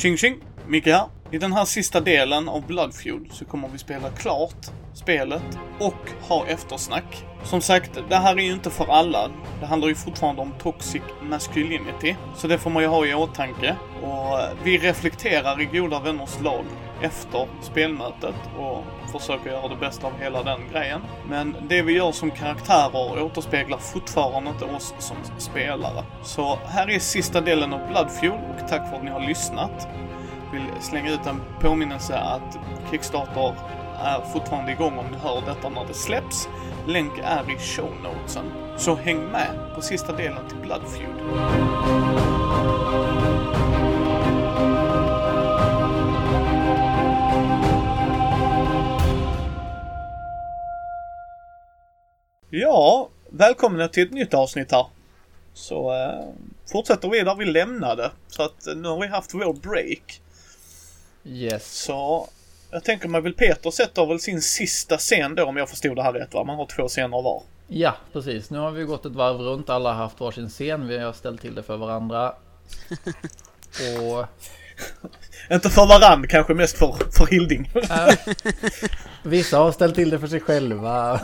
Tjing tjing! Micke här. I den här sista delen av Bloodfeud så kommer vi spela klart spelet och ha eftersnack. Som sagt, det här är ju inte för alla. Det handlar ju fortfarande om toxic masculinity. Så det får man ju ha i åtanke. Och vi reflekterar i goda vänners lag efter spelmötet och försöker göra det bästa av hela den grejen. Men det vi gör som karaktärer återspeglar fortfarande inte oss som spelare. Så här är sista delen av Bloodfeud och tack för att ni har lyssnat. Vill slänga ut en påminnelse att Kickstarter är fortfarande igång om ni hör detta när det släpps. Länk är i show notesen. Så häng med på sista delen till Bloodfeud. Ja, välkomna till ett nytt avsnitt här. Så eh, fortsätter vi där vi lämnade. Så att eh, nu har vi haft vår break. Yes. Så jag tänker mig väl Peter sätter väl sin sista scen då om jag förstod det här rätt va? Man har två scener var. Ja, precis. Nu har vi gått ett varv runt. Alla har haft varsin scen. Vi har ställt till det för varandra. Och... Inte för varann, kanske mest för, för Hilding. Äh, vissa har ställt till det för sig själva.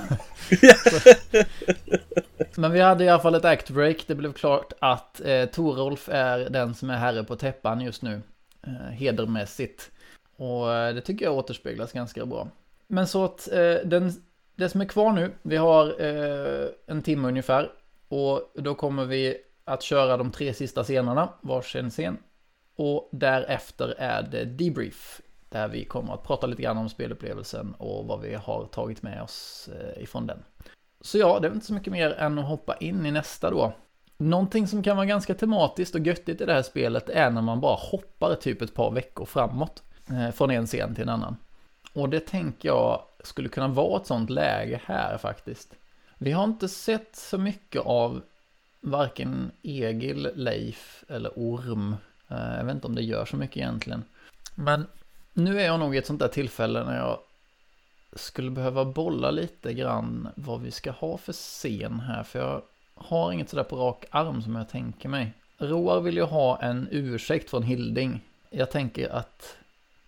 Men vi hade i alla fall ett act break. Det blev klart att eh, Torolf är den som är herre på täppan just nu. Eh, hedermässigt. Och eh, det tycker jag återspeglas ganska bra. Men så att eh, den, det som är kvar nu, vi har eh, en timme ungefär. Och då kommer vi att köra de tre sista scenerna, varsin scen. Och därefter är det debrief. Där vi kommer att prata lite grann om spelupplevelsen och vad vi har tagit med oss eh, ifrån den. Så ja, det är inte så mycket mer än att hoppa in i nästa då. Någonting som kan vara ganska tematiskt och göttigt i det här spelet är när man bara hoppar typ ett par veckor framåt. Eh, från en scen till en annan. Och det tänker jag skulle kunna vara ett sånt läge här faktiskt. Vi har inte sett så mycket av varken Egil, Leif eller Orm. Eh, jag vet inte om det gör så mycket egentligen. Men nu är jag nog i ett sånt där tillfälle när jag skulle behöva bolla lite grann vad vi ska ha för scen här. För jag har inget sådär på rak arm som jag tänker mig. Roar vill ju ha en ursäkt från Hilding. Jag tänker att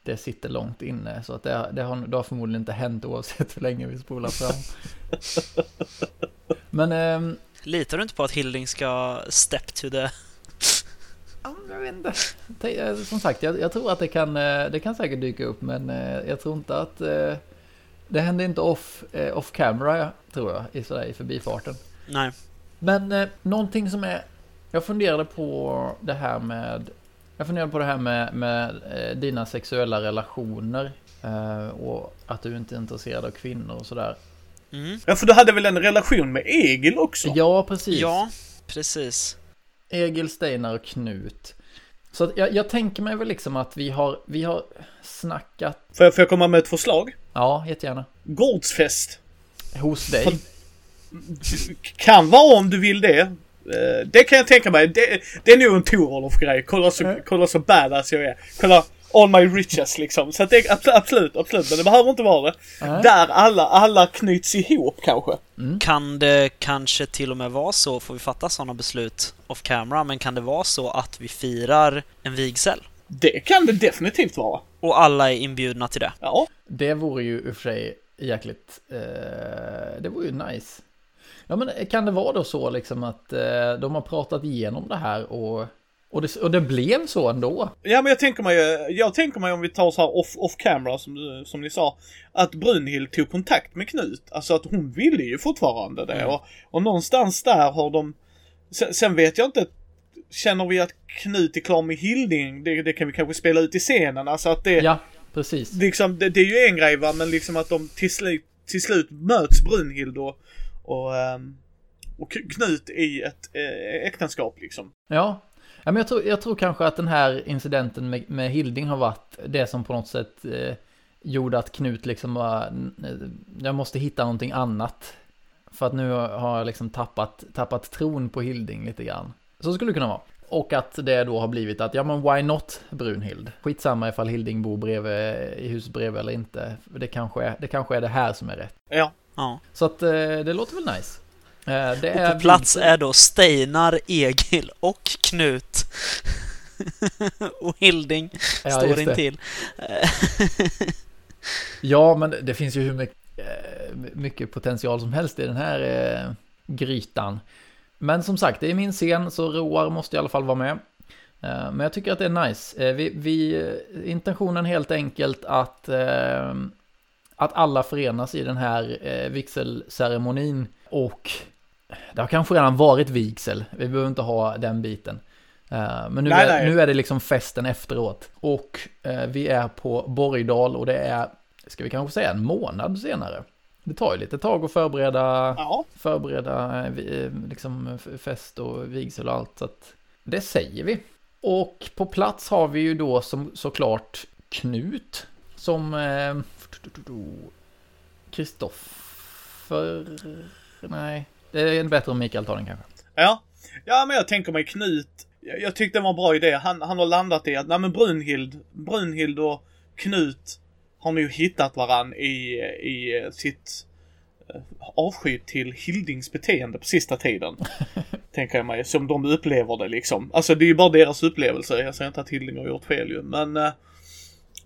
det sitter långt inne. Så att det, det, har, det har förmodligen inte hänt oavsett hur länge vi spolar fram. Men... Ähm, Litar du inte på att Hilding ska step to the... jag vet inte. Som sagt, jag, jag, tror att det kan, eh, det kan säkert dyka upp, men eh, jag tror inte att... Eh, det händer inte off, off camera, tror jag, i, sådär, i förbifarten. Nej. Men någonting som är... Jag funderade på det här med jag funderar på det här med, med eh, dina sexuella relationer eh, och att du inte är intresserad av kvinnor och sådär. Mm. Ja, för du hade väl en relation med Egil också? Ja, precis. Ja, precis. Egil, Steinar och Knut. Så jag, jag, tänker mig väl liksom att vi har, vi har snackat... Får jag, får jag komma med ett förslag? Ja, jättegärna. Gårdsfest. Hos dig? För, kan vara om du vill det. Eh, det kan jag tänka mig. Det, det är nog en Torolf-grej. Kolla så, mm. kolla så badass jag är. Kolla all my riches liksom. Så att det, absolut, absolut. Men det behöver inte vara det. Mm. Där alla, alla knyts ihop kanske. Mm. Kan det kanske till och med vara så, får vi fatta sådana beslut off camera, men kan det vara så att vi firar en vigsel? Det kan det definitivt vara. Och alla är inbjudna till det? Ja. Det vore ju i och för sig jäkligt... Eh, det vore ju nice. Ja men kan det vara då så liksom att eh, de har pratat igenom det här och, och, det, och det blev så ändå? Ja men jag tänker mig, jag tänker mig om vi tar så här off, off camera som, som ni sa. Att Brunhild tog kontakt med Knut. Alltså att hon ville ju fortfarande det. Mm. Och, och någonstans där har de, sen, sen, vet jag inte, känner vi att Knut är klar med Hilding? Det, det kan vi kanske spela ut i scenen. Alltså att det, ja, precis. Liksom, det, det är ju en grej va, men liksom att de till slut, till slut möts Brunhild och och, ehm, och Knut i ett eh, äktenskap liksom. Ja, Ja, men jag, tror, jag tror kanske att den här incidenten med, med Hilding har varit det som på något sätt eh, gjorde att Knut liksom var, jag måste hitta någonting annat. För att nu har jag liksom tappat, tappat tron på Hilding lite grann. Så skulle det kunna vara. Och att det då har blivit att, ja men why not Brunhild? Skitsamma ifall Hilding bor bredvid, i huset bredvid eller inte. Det kanske, är, det kanske är det här som är rätt. Ja, Ja. Så att eh, det låter väl nice. Eh, det och på plats är då Steinar, Egil och Knut. och Hilding Ja, står intill. Ja, men det finns ju hur mycket, eh, mycket potential som helst i den här eh, grytan. Men som sagt, det är min scen, så Roar måste i alla fall vara med. Eh, men jag tycker att det är nice. Vi, vi, intentionen helt enkelt att, att alla förenas i den här vigselceremonin. Och det har kanske redan varit vigsel, vi behöver inte ha den biten. Eh, Men nu, Nej, är, nej. nu är det liksom festen efteråt. Och eh, vi är på Borgdal och det är, ska vi kanske säga en månad senare. Det tar ju lite tag att förbereda, Ja, förbereda eh, eh, liksom fest och vigsel och allt. Så det säger vi. Och på plats har vi ju då som, såklart Knut som eh, Kristoffer. Nej, det är bättre om Mikael tar den kanske. ja. Ja, men jag tänker mig Knut. Jag, tyckte det var en bra idé. Han, han har landat i att, nej men Brunhild, Brunhild och Knut har nu hittat varann i, i sitt eh, avsky till Hildings beteende på sista tiden. tänker jag mig, som de upplever det liksom. Alltså det är ju bara deras upplevelse. Jag säger inte att Hilding har gjort fel ju, men eh,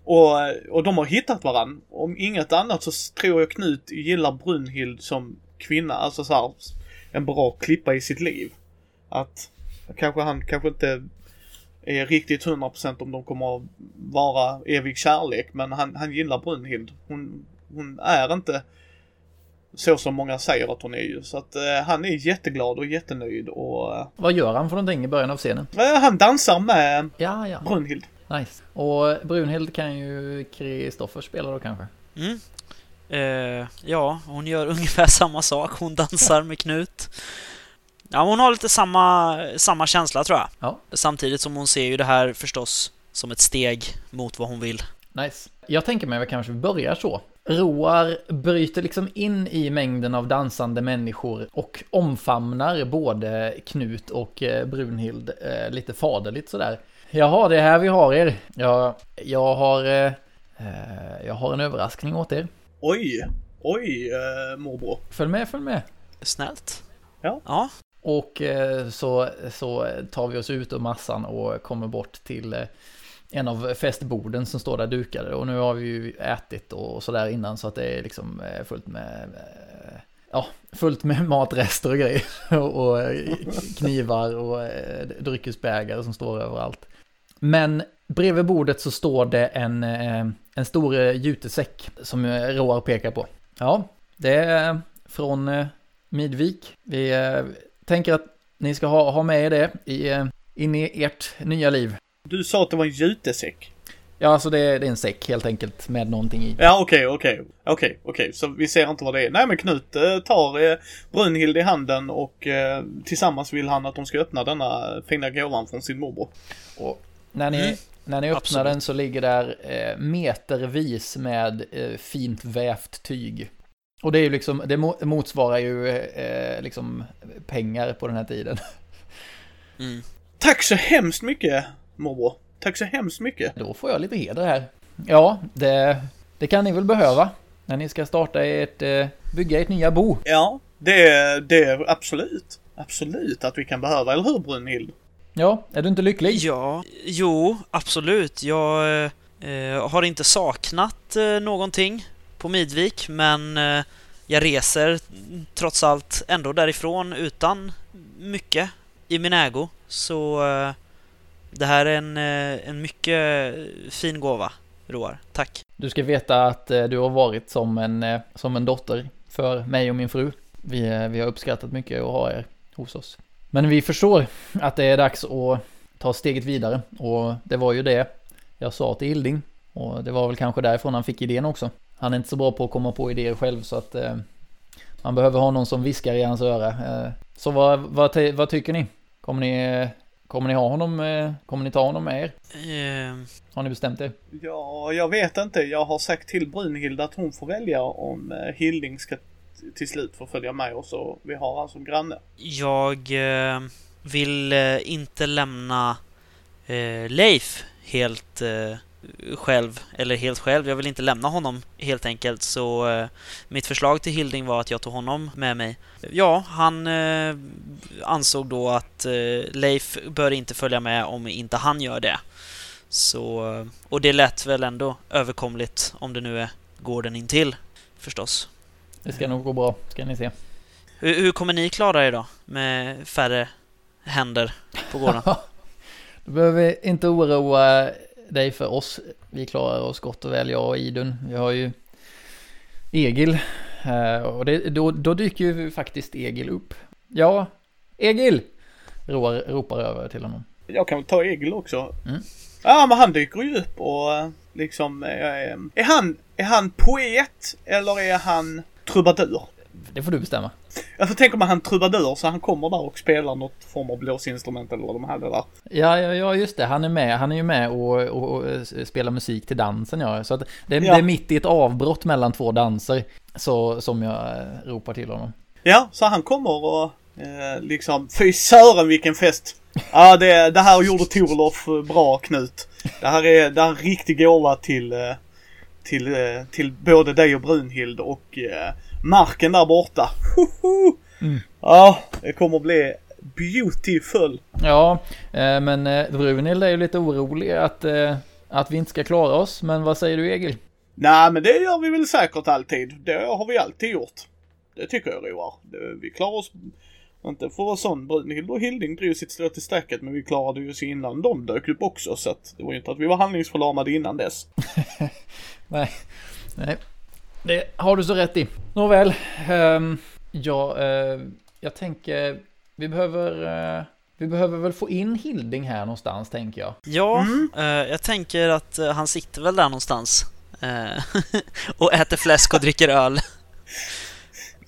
och, och de har hittat varann. Om inget annat så tror jag Knut gillar Brunhild som kvinna, alltså så här, en bra klippa i sitt liv. Att kanske han kanske inte är riktigt 100% om de kommer att vara evig kärlek, men han, han gillar Brunhild. Hon, hon är inte så som många säger att hon är ju. Så att eh, han är jätteglad och jättenöjd och eh, Vad gör han för någonting i början av scenen? eh, han dansar med Ja, ja. Brunhild. Nice. Och Brunhild kan ju Kristoffer spela då kanske. Mm. Eh, ja, hon gör ungefär samma sak. Hon dansar med Knut. Ja, hon har lite samma, samma känsla tror jag. Ja. Samtidigt som hon ser ju det här förstås som ett steg mot vad hon vill. Nice. Jag tänker mig att vi kanske börjar så. Roar bryter liksom in i mängden av dansande människor och omfamnar både Knut och eh, Brunhild eh, lite faderligt sådär. Jaha, det är här vi har er. Jag, jag har... Eh, eh, jag har en överraskning åt er. Oj, oj eh, morbror. Följ med, följ med. Snällt. Ja. Ja, Och eh, så, så tar vi oss ut ur massan och kommer bort till eh, en av festborden som står där dukade. Och nu har vi ju ätit och sådär innan så att det är liksom eh, fullt med eh, Ja, fullt med matrester och grejer. Och, eh, knivar och eh, dryckesbägare som står överallt. Men bredvid bordet så står det en, eh, en stor eh, jutesäck som eh, Roar pekar på. Ja, det är från eh, Midvik. Vi tänker att ni ska ha, ha med er det i, in i ert nya liv. Du sa att det var en jutesäck. Ja, alltså det, är- det är en säck helt enkelt med någonting i. Ja, okej, okej. Okej, okej. Så vi ser inte vad det är. Nej, men Knut eh, tar eh, Brunhild i handen och eh, tillsammans vill han att de ska öppna denna fina gåvan från sin morbror. Och när ni, Mm. När ni öppnar Absolut. den så ligger där eh, metervis med eh, fint vävt tyg. Och det är ju liksom, det mo- motsvarar ju eh, liksom pengar på den här tiden. mm. Tack så hemskt mycket, morbror. Tack så hemskt mycket. Då får jag lite heder här. Ja, det, det kan ni väl behöva. När ni ska starta ert, eh, bygga ert nya bo. Ja, det, det är absolut. Absolut att vi kan behöva, eller hur Brunhild? Ja, är du inte lycklig? Ja, jo, absolut. Jag eh, har inte saknat eh, någonting på Midvik, men eh, jag reser trots allt ändå därifrån utan mycket i min ägo. Så eh, det här är en, eh, en mycket fin gåva, Roar. Tack. Du ska veta att eh, du har varit som en, eh, som en dotter för mig och min fru. Vi, eh, vi har uppskattat mycket att ha er hos oss. Men vi förstår att det är dags att ta steget vidare. Och det var ju det jag sa till Hilding. Och det var väl kanske därifrån han fick idén också. Han är inte så bra på att komma på idéer själv så att eh, man behöver ha någon som viskar i hans öra. Eh, så vad, vad, vad tycker ni? Kommer ni, kommer ni ha honom, eh, kommer ni ta honom med er? Eh, Har ni bestämt er? Ja, jag vet inte. Jag har sagt till Brunhild att hon får välja om eh, Hilding ska till slut får följa med oss och vi har alltså granne. Jag eh, vill eh, inte lämna eh, Leif helt eh, själv, eller helt själv. Jag vill inte lämna honom helt enkelt. Så eh, mitt förslag till Hilding var att jag tog honom med mig. Ja, han eh, ansåg då att eh, Leif bör inte följa med om inte han gör det. Så, eh, och det lät väl ändå överkomligt om det nu är gården intill förstås. Det ska nog gå bra, ska ni se. Hur, hur kommer ni klara er då med färre händer på gården? du behöver inte oroa dig för oss. Vi klarar oss gott och väl, jag och Idun. Vi har ju Egil. Eh, och det, då, då dyker ju faktiskt Egil upp. Ja, Egil! Roar ropar över till honom. Jag kan väl ta Egil också. Mm. Ja, men han dyker ju upp och eh, liksom... Är, är, han, är han poet eller är han trubadur? Det får du bestämma. Får tänka mig han trubadur så han kommer där och spelar något form av blåsinstrument eller vad de hade där. Ja, ja, ja, just det. Han är med. Han är ju med och, och, och spelar musik till dansen ja. Så att det, ja. det är mitt i ett avbrott mellan två danser så, som jag eh, ropar till honom. Ja, så han kommer och eh, liksom, fy sören vilken fest! Ja, det, det här gjorde Torlof bra Knut. Det här är, det här är en riktig gåva till, eh, till, eh, till både dig och Brunhild och marken där borta. Mm. Ja, det kommer bli beautiful. Ja, men Brunhild är ju lite orolig att, att vi inte ska klara oss. Men vad säger du Egil? Nej, men det gör vi väl säkert alltid. Det har vi alltid gjort. Det tycker jag Roar. Vi klarar oss inte för att vara sån. Brunhild och Hilding drog sitt strå till stacket men vi klarade ju oss innan de dök upp också så att det var ju inte att vi var handlingsförlamade innan dess. nej, nej. Det har du så rätt i. Nåväl, um, ja, uh, jag tänker vi behöver uh, vi behöver väl få in Hilding här någonstans tänker jag. Ja, mm. uh, jag tänker att han sitter väl där någonstans. och äter fläsk och dricker öl.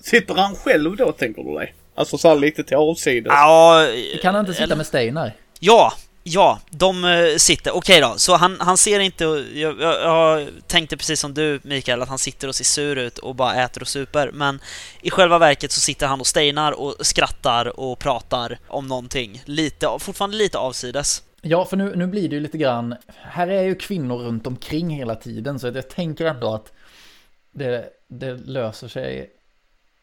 Sitter han själv då tänker du dig? Alltså så lite till avsides. Ja, kan han inte sitta eller... med Steinar? Ja, ja, de eh, sitter. Okej okay då, så han, han ser inte... Jag, jag, jag, tänkte precis som du Mikael, att han sitter och ser sur ut och bara äter och super. Men i själva verket så sitter han och Steinar och skrattar och pratar om någonting. Lite, fortfarande lite avsides. Ja, för nu, nu blir det ju lite grann... Här är ju kvinnor runt omkring hela tiden, så jag tänker ändå att det, det löser sig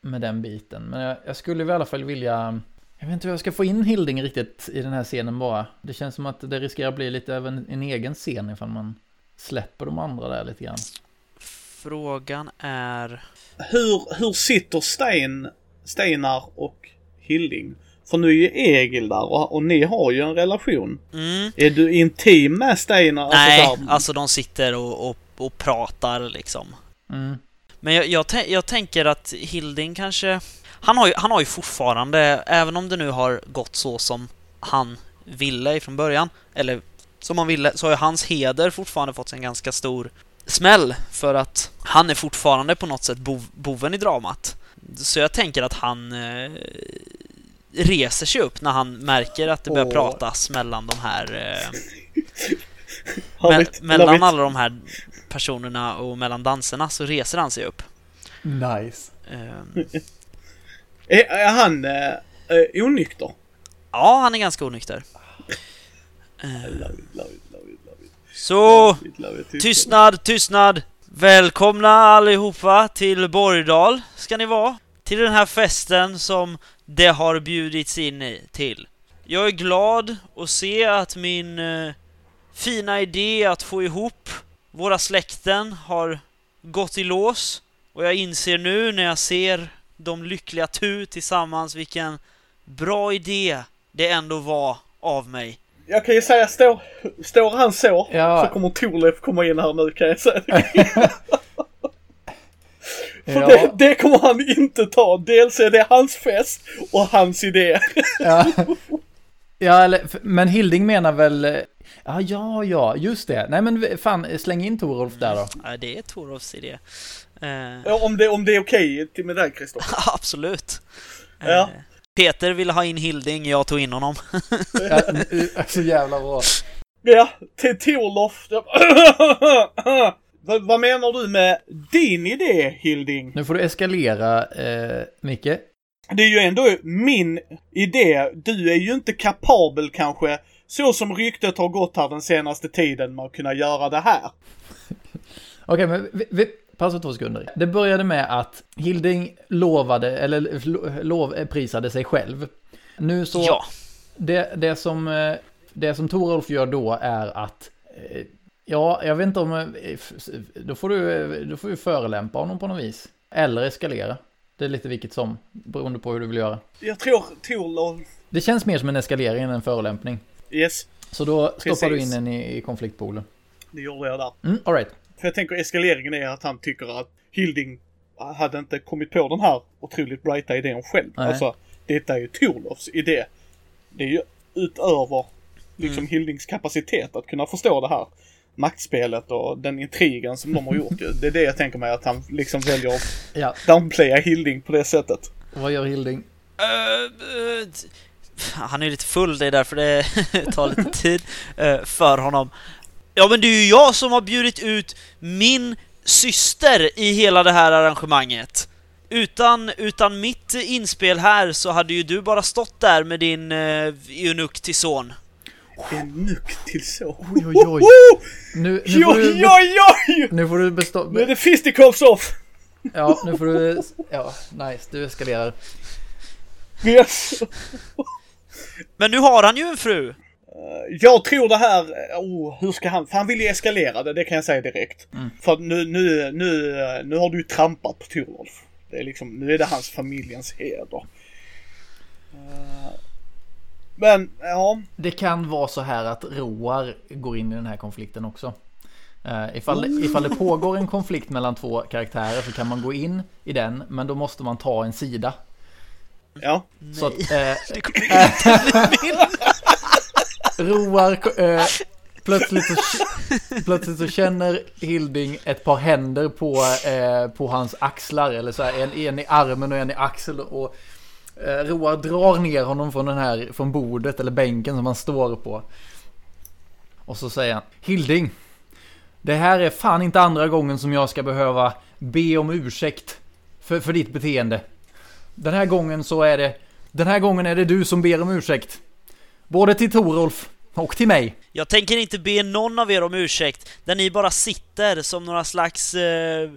med den biten. Men jag, jag skulle i alla fall vilja... Jag vet inte hur jag ska få in Hilding riktigt i den här scenen bara. Det känns som att det riskerar att bli lite av en, en egen scen ifall man släpper de andra där lite grann. Frågan är... Hur, hur sitter Stein, Steinar och Hilding? För nu är ju Egil där och, och ni har ju en relation. Mm. Är du intim med Steinar? Alltså Nej, alltså, alltså de sitter och, och, och pratar liksom. Mm. Men jag, jag, jag, tänker att Hilding kanske... Han har, ju, han har ju fortfarande, även om det nu har gått så som han ville från början, eller som han ville, så har ju hans heder fortfarande fått en ganska stor smäll för att han är fortfarande på något sätt bov, boven i dramat. Så jag tänker att han eh, reser sig upp när han märker att det börjar oh. pratas mellan de här... Eh, me mellan alla de här personerna och mellan danserna så reser han sig upp. Nice. Um, är, är, han eh, eh, onykter? Ja, han är ganska onykter. Eh, så, tystnad, tystnad! Välkomna allihopa till Borgdal ska ni vara. Till den här festen som det har bjudits in i till. Jag är glad att se att min eh, fina idé att få ihop våra släkten har gått i lås och jag inser nu när jag ser de lyckliga tu tillsammans vilken bra idé det ändå var av mig. Jag kan ju säga, står, står han så, ja. så kommer Torleif komma in här nu kan jag säga. För ja. det, det, kommer han inte ta. Dels är det hans fest och hans idé. ja. ja, eller, men Hilding menar väl Ja, ja, ja, just det. Nej men fan, släng in Torolf där då. Ja, det är Torolfs idé. Uh... om, det, om det är okej okay med det Kristoffer? Absolut. Ja. Uh, Peter ville ha in Hilding, jag tog in honom. ja, så jävla bra. Ja, till Torlof. vad, vad menar du med din idé, Hilding? Nu får du eskalera, eh, Micke. Det är ju ändå min idé. Du är ju inte kapabel kanske så som ryktet har gått här den senaste tiden med att kunna göra det här. Okej, men vi, vi, pausa två sekunder. Det började med att Hilding lovade, eller lo- lovprisade sig själv. Nu så, Ja. det, det som, eh, det som Torolf gör då är att, eh, ja, jag vet inte om, eh, då får du, eh, då får du förelämpa honom på något vis. Eller eskalera. Det är lite vilket som, beroende på hur du vill göra. Jag tror Torlov... Det känns mer som en eskalering än en förolämpning. Yes, Så då stoppar du in den i, i konfliktpoolen. det gjorde jag där. Mm, all right. För jag tänker eskaleringen är att han tycker att Hilding hade inte kommit på den här otroligt brighta idén själv. Nej. Alltså, detta är ju Torlovs idé. Det är ju utöver liksom Mm. Hildings kapacitet att kunna förstå det här maktspelet och den intrigen som de har gjort. Det är det jag tänker mig att han liksom väljer att Ja, downplaya Hilding på det sättet. vad gör Hilding? Eh, t- han är ju lite full, det är därför det tar lite tid eh, för honom. Ja, men det är ju jag som har bjudit ut min syster i hela det här arrangemanget. Utan, utan mitt inspel här så hade ju du bara stått där med din eunuck till son. En nuck till så. Oj, oj, oj. Nu, nu, får Oj, du, oj, oj! nu får du bestå... Nu är det fisticuffs off! Ja, nu får du... Ja, nice. Du eskalerar. Yes. Men nu har han ju en fru! Jag tror det här, oh, hur ska han, för han vill ju eskalera det, det kan jag säga direkt. Mm. För att nu, nu, nu, nu har du ju trampat på Torolf. Det är liksom, nu är det hans familjens heder. Eh, Men, ja. Det kan vara så här att Roar går in i den här konflikten också. Uh, ifall, ifall det pågår en konflikt mellan två karaktärer så kan man gå in i den, men då måste man ta en sida. Ja. Så att, Nej, eh, det kommer inte bli min! Roar, eh, plötsligt, så, plötsligt så känner Hilding ett par händer på, eh, på hans axlar. Eller så här, en, en i armen och en i axeln. Och eh, Roar drar ner honom från, den här, från bordet eller bänken som han står på. Och så säger han Hilding, det här är fan inte andra gången som jag ska behöva be om ursäkt för, för ditt beteende. Den här gången så är det Den här gången är det du som ber om ursäkt. Både till Torolf och till mig. Jag tänker inte be någon av er om ursäkt, där ni bara sitter som några slags eh,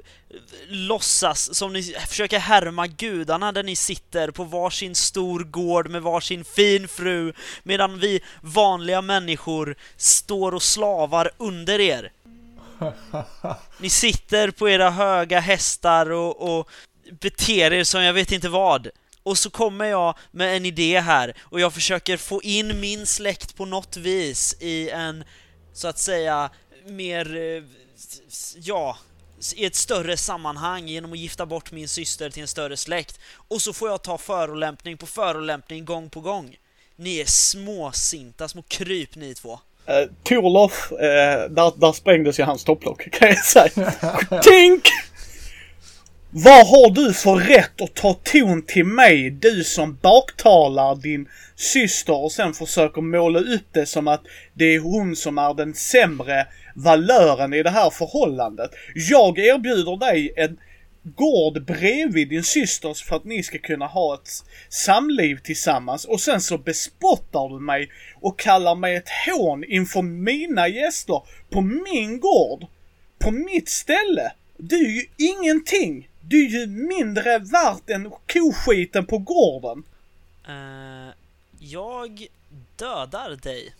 låtsas, som ni försöker härma gudarna där ni sitter på varsin stor gård med varsin fin fru, medan vi vanliga människor står och slavar under er. Ni sitter på era höga hästar och, och beter er som jag vet inte vad. Och så kommer jag med en idé här och jag försöker få in min släkt på något vis i en, så att säga, mer, eh, ja, i ett större sammanhang genom att gifta bort min syster till en större släkt. Och så får jag ta förolämpning på förolämpning gång på gång. Ni är småsinta, små kryp ni två. Uh, Torlof, eh, där, där sprängdes ju hans topplock kan jag säga. Tink! Vad har du för rätt att ta ton till mig, du som baktalar din syster och sen försöker måla upp det som att det är hon som är den sämre valören i det här förhållandet. Jag erbjuder dig en gård bredvid din systers för att ni ska kunna ha ett samliv tillsammans och sen så bespottar du mig och kallar mig ett hån inför mina gäster på min gård. På mitt ställe. Du är ju ingenting. Du är ju mindre värt än koskiten på gården. Eh, jag dödar dig.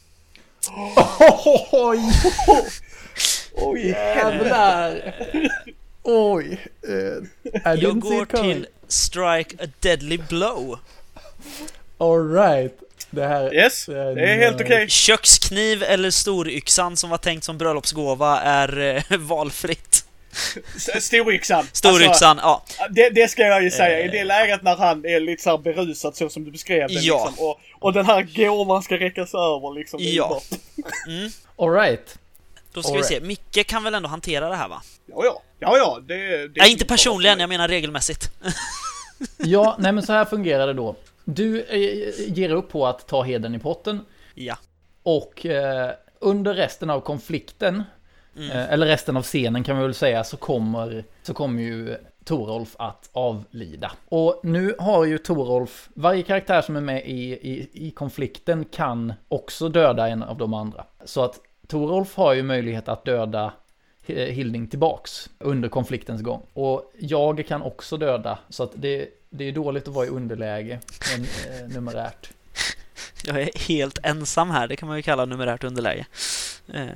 Oj, Oj, jävlar. Oj. Uh, Jag går till strike a deadly blow. All right. Det här Yes, det är helt okej. Kökskniv eller storyxan som var tänkt som bröllopsgåva är eh, valfritt. Storyxan. Storyxan, ja. Alltså, det, det ska jag ju säga. I Eh. det läget när han är lite så här berusad så som du beskrev det Ja. liksom. Och, och den här gåvan ska räckas över liksom. Ja. Mm. All right. Då ska All vi se, Micke kan väl ändå hantera det här va? Ja, ja. Ja, ja. Det, det är Nej, inte personligen, jag menar regelmässigt. Ja, nej men så här fungerar det då. Du eh, ger upp på att ta heden i potten Ja. och eh, under resten av konflikten, Mm. Eh, eller resten av scenen kan man väl säga, så kommer, så kommer ju Torolf att avlida. Och nu har ju Torolf, varje karaktär som är med i, i, i konflikten kan också döda en av de andra. Så att Torolf har ju möjlighet att döda eh, Hilding tillbaks under konfliktens gång. Och jag kan också döda, så att det, det är dåligt att vara i underläge men, eh, numerärt. Jag är helt ensam här, det kan man ju kalla numerärt underläge. Eh.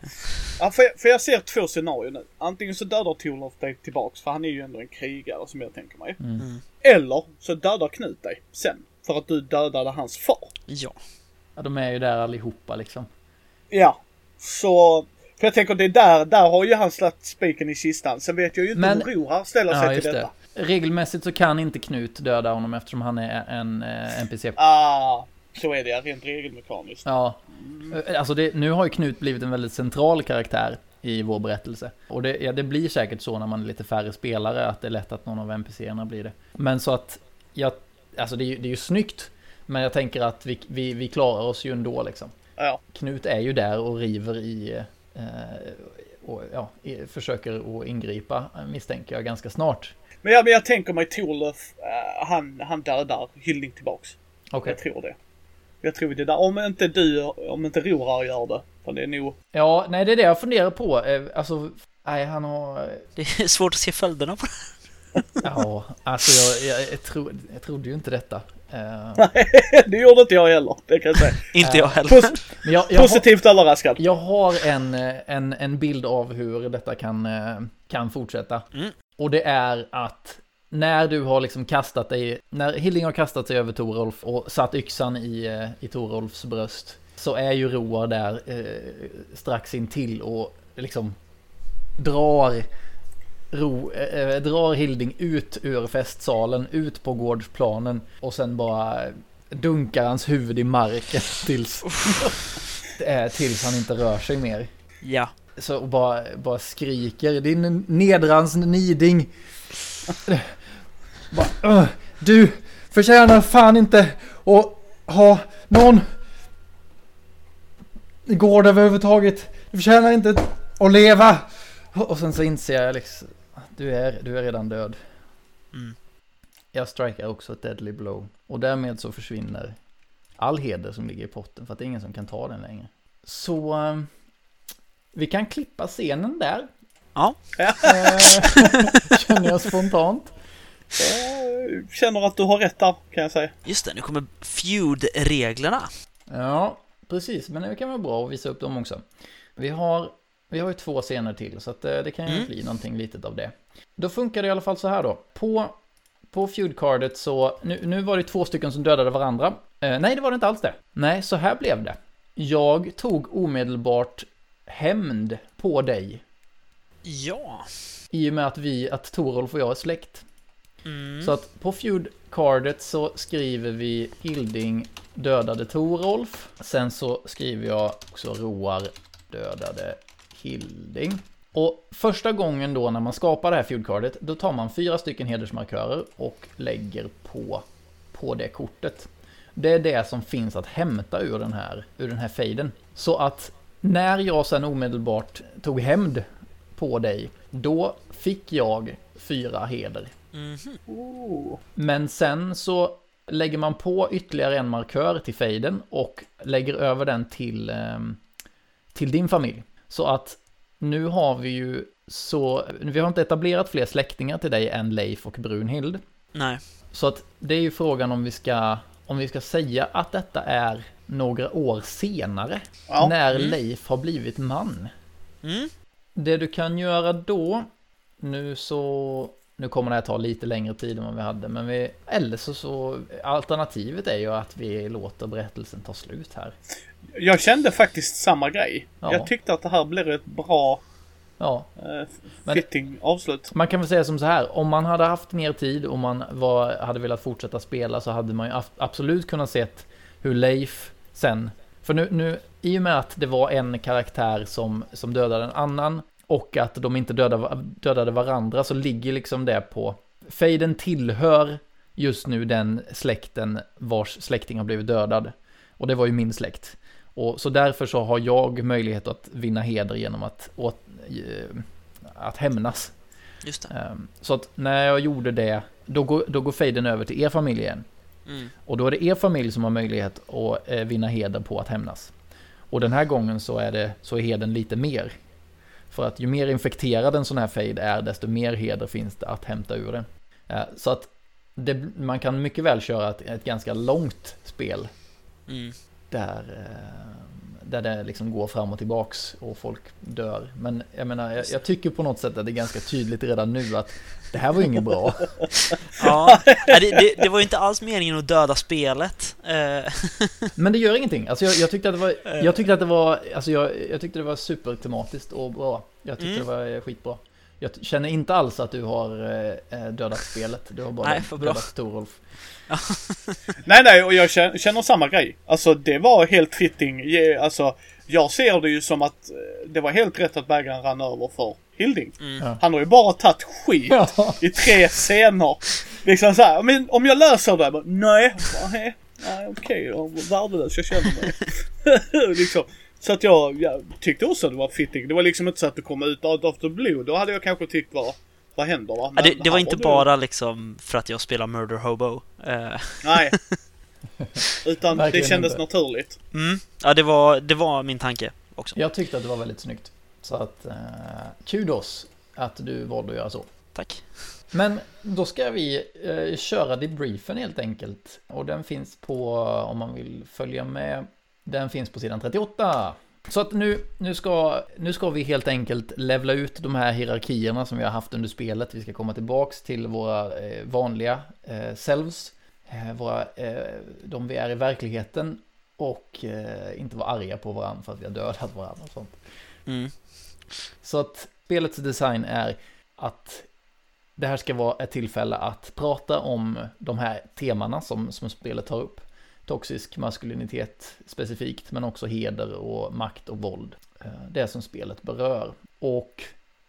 Ja, för, jag, för jag ser två scenarier nu. Antingen så dödar Torlof dig tillbaks, för han är ju ändå en krigare som jag tänker mig. Mm. mm. Eller så dödar Knut dig sen, för att du dödade hans far. Ja. Ja, de är ju där allihopa liksom. Ja, så för jag tänker det är där, där har ju han slagit spiken i kistan. Sen vet jag ju inte Men, hur Rohar ställer ja, sig till detta. Det. Regelmässigt så kan inte Knut döda honom eftersom han är en eh, NPC. Ah, så är det rent regelmekaniskt. Ja. Mm. Alltså det, nu har ju Knut blivit en väldigt central karaktär i vår berättelse. Och det, ja, det blir säkert så när man är lite färre spelare att det är lätt att någon av NPCerna blir det. Men så att, jag, alltså det är, ju, det är ju snyggt. Men jag tänker att vi, vi, vi klarar oss ju ändå liksom. Ja. Knut är ju där och river i eh, och ja, försöker att ingripa misstänker jag ganska snart. Men, ja, men jag tänker mig Torlöf, uh, han, han dödar Hyllning tillbaks. Okay. Jag tror det. Jag tror det där. Om inte du, om inte Rorar gör det. För det är nog... Ja, nej det är det jag funderar på. Eh, alltså, nej han har... Det är svårt att se följderna på det. ja, alltså jag, jag, jag, tro, jag trodde ju inte detta. Uh... Nej, det gjorde inte jag heller, det kan jag säga. inte jag heller. Pos jag, jag Positivt har, överraskad. Jag har en, en, en bild av hur detta kan, kan fortsätta. Mm. Och det är att när du har liksom kastat dig, när Hilling har kastat sig över Torolf och satt yxan i, eh, i Torolfs bröst, så är ju Roar där eh, strax intill och liksom drar ro, eh, eh, drar Hilding ut ur festsalen, ut på gårdsplanen och sen bara dunkar hans huvud i marken tills, eh, tills han inte rör sig mer. Ja. Så bara, bara skriker din nedrans niding. Bara, du förtjänar fan inte att ha någon gård överhuvudtaget. Du förtjänar inte att leva. Och sen så inser jag liksom, du är, du är redan död. Mm. Jag strikar också ett deadly blow. Och därmed så försvinner all heder som ligger i potten för att det är ingen som kan ta den längre. Så um, vi kan klippa scenen där. Ja. Eh, känner jag spontant. Jag känner att du har rätt där, kan jag säga. Just det, nu kommer feud-reglerna. Ja, precis, men det kan vara bra att visa upp dem också. Vi har, vi har ju två scener till, så att eh, det kan ju mm. bli någonting litet av det. Då funkar det i alla fall så här då. På, på feud-cardet så, nu, nu var det två stycken som dödade varandra. Eh, nej, det var det inte alls det. Nej, så här blev det. Jag tog omedelbart hämnd på dig. Ja. I och med att vi, att Torolf och jag är släkt. Mm. Så att på feud-cardet så skriver vi Hilding dödade Torolf. Sen så skriver jag också Roar dödade Hilding. Och första gången då när man skapar det här feudcardet, då tar man fyra stycken hedersmarkörer och lägger på, på det kortet. Det är det som finns att hämta ur den här, ur den här fejden. Så att när jag sen omedelbart tog hämnd på dig, då fick jag fyra heder. Mm -hmm. Men sen så lägger man på ytterligare en markör till fejden och lägger över den till, ehm, till din familj. Så att nu har vi ju så, vi har inte etablerat fler släktingar till dig än Leif och Brunhild. Nej. Så att det är ju frågan om vi ska, om vi ska säga att detta är några år senare. Ja. När mm. Leif har blivit man. Mm. Det du kan göra då, nu så nu kommer det här ta lite längre tid än vad vi hade, men vi, eller så, så alternativet är ju att vi låter berättelsen ta slut här. Jag kände faktiskt samma grej. Ja. Jag tyckte att det här blev ett bra Ja. Uh, fitting avslut. Man kan väl säga som så här, om man hade haft mer tid och man var, hade velat fortsätta spela så hade man ju absolut kunnat sett hur Leif sen, för nu, nu i och med att det var en karaktär som, som dödade en annan och att de inte dödade, dödade varandra så ligger liksom det på Fejden tillhör just nu den släkten vars släkting har blivit dödad. Och det var ju min släkt. Och så därför så har jag möjlighet att vinna heder genom att, åt, eh, att hämnas. Just det. Ehm, Så att när jag gjorde det, då går, då går fejden över till er familj igen. Mm. Och då är det er familj som har möjlighet att eh, vinna heder på att hämnas. Och den här gången så är, det, så är heden lite mer. För att ju mer infekterad en sån här fade är, desto mer heder finns det att hämta ur den. Eh, Så att det, man kan mycket väl köra ett, ett ganska långt spel Mm. där, eh, där det liksom går fram och tillbaks och folk dör. Men jag menar, jag, jag tycker på något sätt att det är ganska tydligt redan nu att det här var ju inget bra. Ja, det, det, det var ju inte alls meningen att döda spelet. Eh, Men det gör ingenting. Alltså jag, jag tyckte att det var, jag tyckte att det var, alltså jag, jag tyckte det var supertematiskt och bra. Jag tyckte Mm. det var eh, skitbra. Jag känner inte alls att du har eh, dödat spelet. Du har bara Nej, dödat Torolf. Nej, nej, och jag känner, känner samma grej. Alltså det var helt fitting. Alltså, jag ser det ju som att eh, det var helt rätt att bägaren rann över för Hilding. mm. Ja. Han har ju bara tagit skit Ja. i tre scener. Liksom så här, men om jag löser det, bara, nej, nej, nej okej, var värdelös, jag känner mig. liksom. Så att jag, jag tyckte också att det var fitting. Det var liksom inte så att du kom ut out of the blue. Då hade jag kanske tyckt vad, vad händer va? Ja, Men det, det var inte du- bara liksom för att jag spelar Murder Hobo. Eh, Nej. Utan det kändes inte. naturligt. mm. Ja, det var, det var min tanke också. Jag tyckte att det var väldigt snyggt. Så att, eh, kudos att du valde att göra så. Tack. Men då ska vi eh, köra debriefen helt enkelt. Och den finns på, om man vill följa med, den finns på sidan 38. Så att nu, nu, ska, nu ska vi helt enkelt levla ut de här hierarkierna som vi har haft under spelet. Vi ska komma tillbaks till våra eh, vanliga eh, selves, eh, våra, eh, de vi är i verkligheten och eh, inte vara arga på varandra för att vi har dödat varandra och sånt. Mm. Så att spelets design är att det här ska vara ett tillfälle att prata om de här temana som, som spelet tar upp. Toxisk maskulinitet specifikt, men också heder och makt och våld. Eh, Det som spelet berör. Och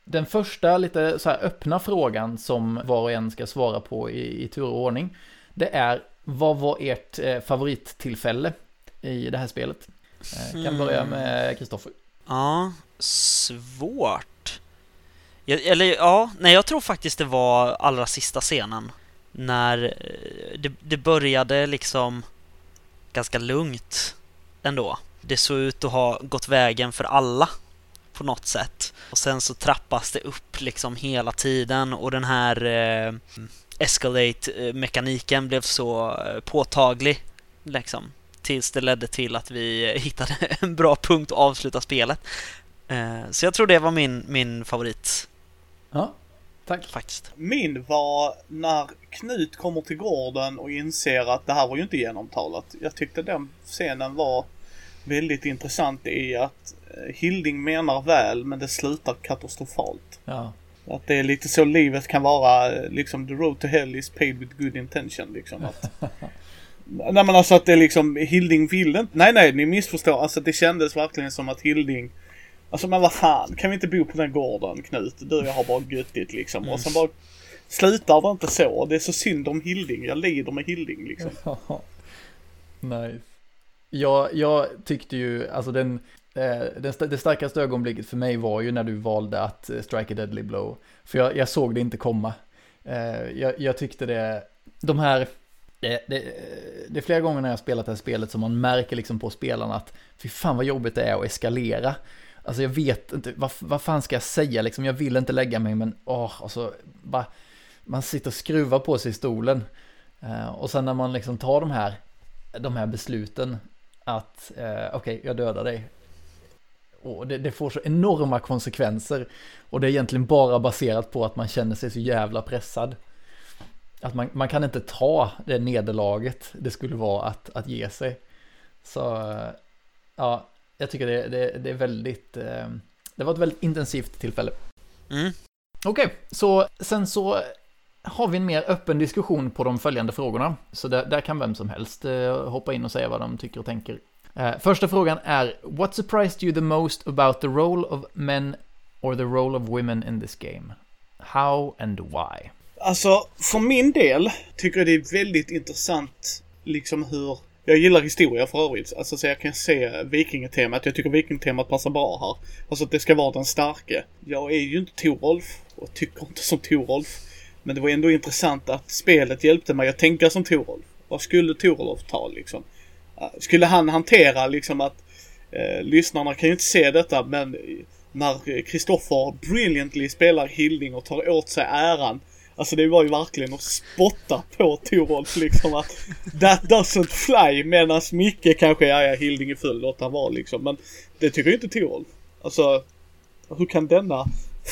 den första lite så här öppna frågan som var och en ska svara på i, i tur och ordning. Det är, vad var ert eh, favorittillfälle i det här spelet? Eh, Kan börja med Kristoffer. Ja, svårt. Eller ja, nej jag tror faktiskt det var allra sista scenen. När eh, det, det började liksom ganska lugnt ändå. Det såg ut att ha gått vägen för alla på något sätt. Och sen så trappas det upp liksom hela tiden och den här eh, escalate-mekaniken blev så eh, påtaglig liksom. Tills det ledde till att vi eh, hittade en bra punkt att avsluta spelet. Eh, Så jag tror det var min, min favorit Ja, tack. faktiskt. Min var när Knut kommer till gården och inser att det här var ju inte genomtalat. Jag tyckte den scenen var väldigt intressant i att eh, Hilding menar väl men det slutar katastrofalt. Ja, Att det är lite så livet kan vara, eh, liksom the road to hell is paid with good intention liksom. Att, nej men alltså att det är liksom, Hilding vill inte, nej nej ni missförstår, alltså det kändes verkligen som att Hilding Alltså men vad fan, kan vi inte bo på den gården Knut? Du och jag har bara göttigt liksom. Och sen bara slutar det inte så. Det är så synd om Hilding, jag lider med Hilding liksom. nice. Jag, jag tyckte ju, alltså den, eh, den, det starkaste ögonblicket för mig var ju när du valde att eh, strike a deadly blow. För jag, jag såg det inte komma. Eh, jag, jag tyckte det, de här, det, det, det är flera gånger när jag har spelat det här spelet som man märker liksom på spelarna att fy fan vad jobbigt det är att eskalera. Alltså jag vet inte, vad, vad fan ska jag säga liksom, jag vill inte lägga mig men åh, alltså, bara, man sitter och skruvar på sig i stolen. Eh, och sen när man liksom tar de här, de här besluten att eh, okej, jag dödar dig. Och det, det får så enorma konsekvenser. Och det är egentligen bara baserat på att man känner sig så jävla pressad. Att man, man kan inte ta det nederlaget det skulle vara att, att ge sig. Så eh, ja, jag tycker det, det, det är väldigt, eh, det var ett väldigt intensivt tillfälle. Mm. Okej, så sen så har vi en mer öppen diskussion på de följande frågorna. Så där, där kan vem som helst eh, hoppa in och säga vad de tycker och tänker. Eh, första frågan är What surprised you the most about the role of men or the role of women in this game? How and why? Alltså, för min del tycker jag det är väldigt intressant liksom hur jag gillar historia för övrigt. Alltså så jag kan se vikingatemat. Jag tycker vikingatemat passar bra här. Alltså att det ska vara den starke. Jag är ju inte Torolf och tycker inte som Torolf. Men det var ändå intressant att spelet hjälpte mig att tänka som Torolf. Vad skulle Torolf ta liksom? Skulle han hantera liksom att eh, lyssnarna kan ju inte se detta men när Kristoffer brilliantly spelar Hilding och tar åt sig äran Alltså det var ju verkligen att spotta på Torolf liksom att That doesn't fly medan Micke kanske, ja ja Hilding är full, låt han vara liksom. Men det tycker ju inte Torolf. Alltså hur kan denna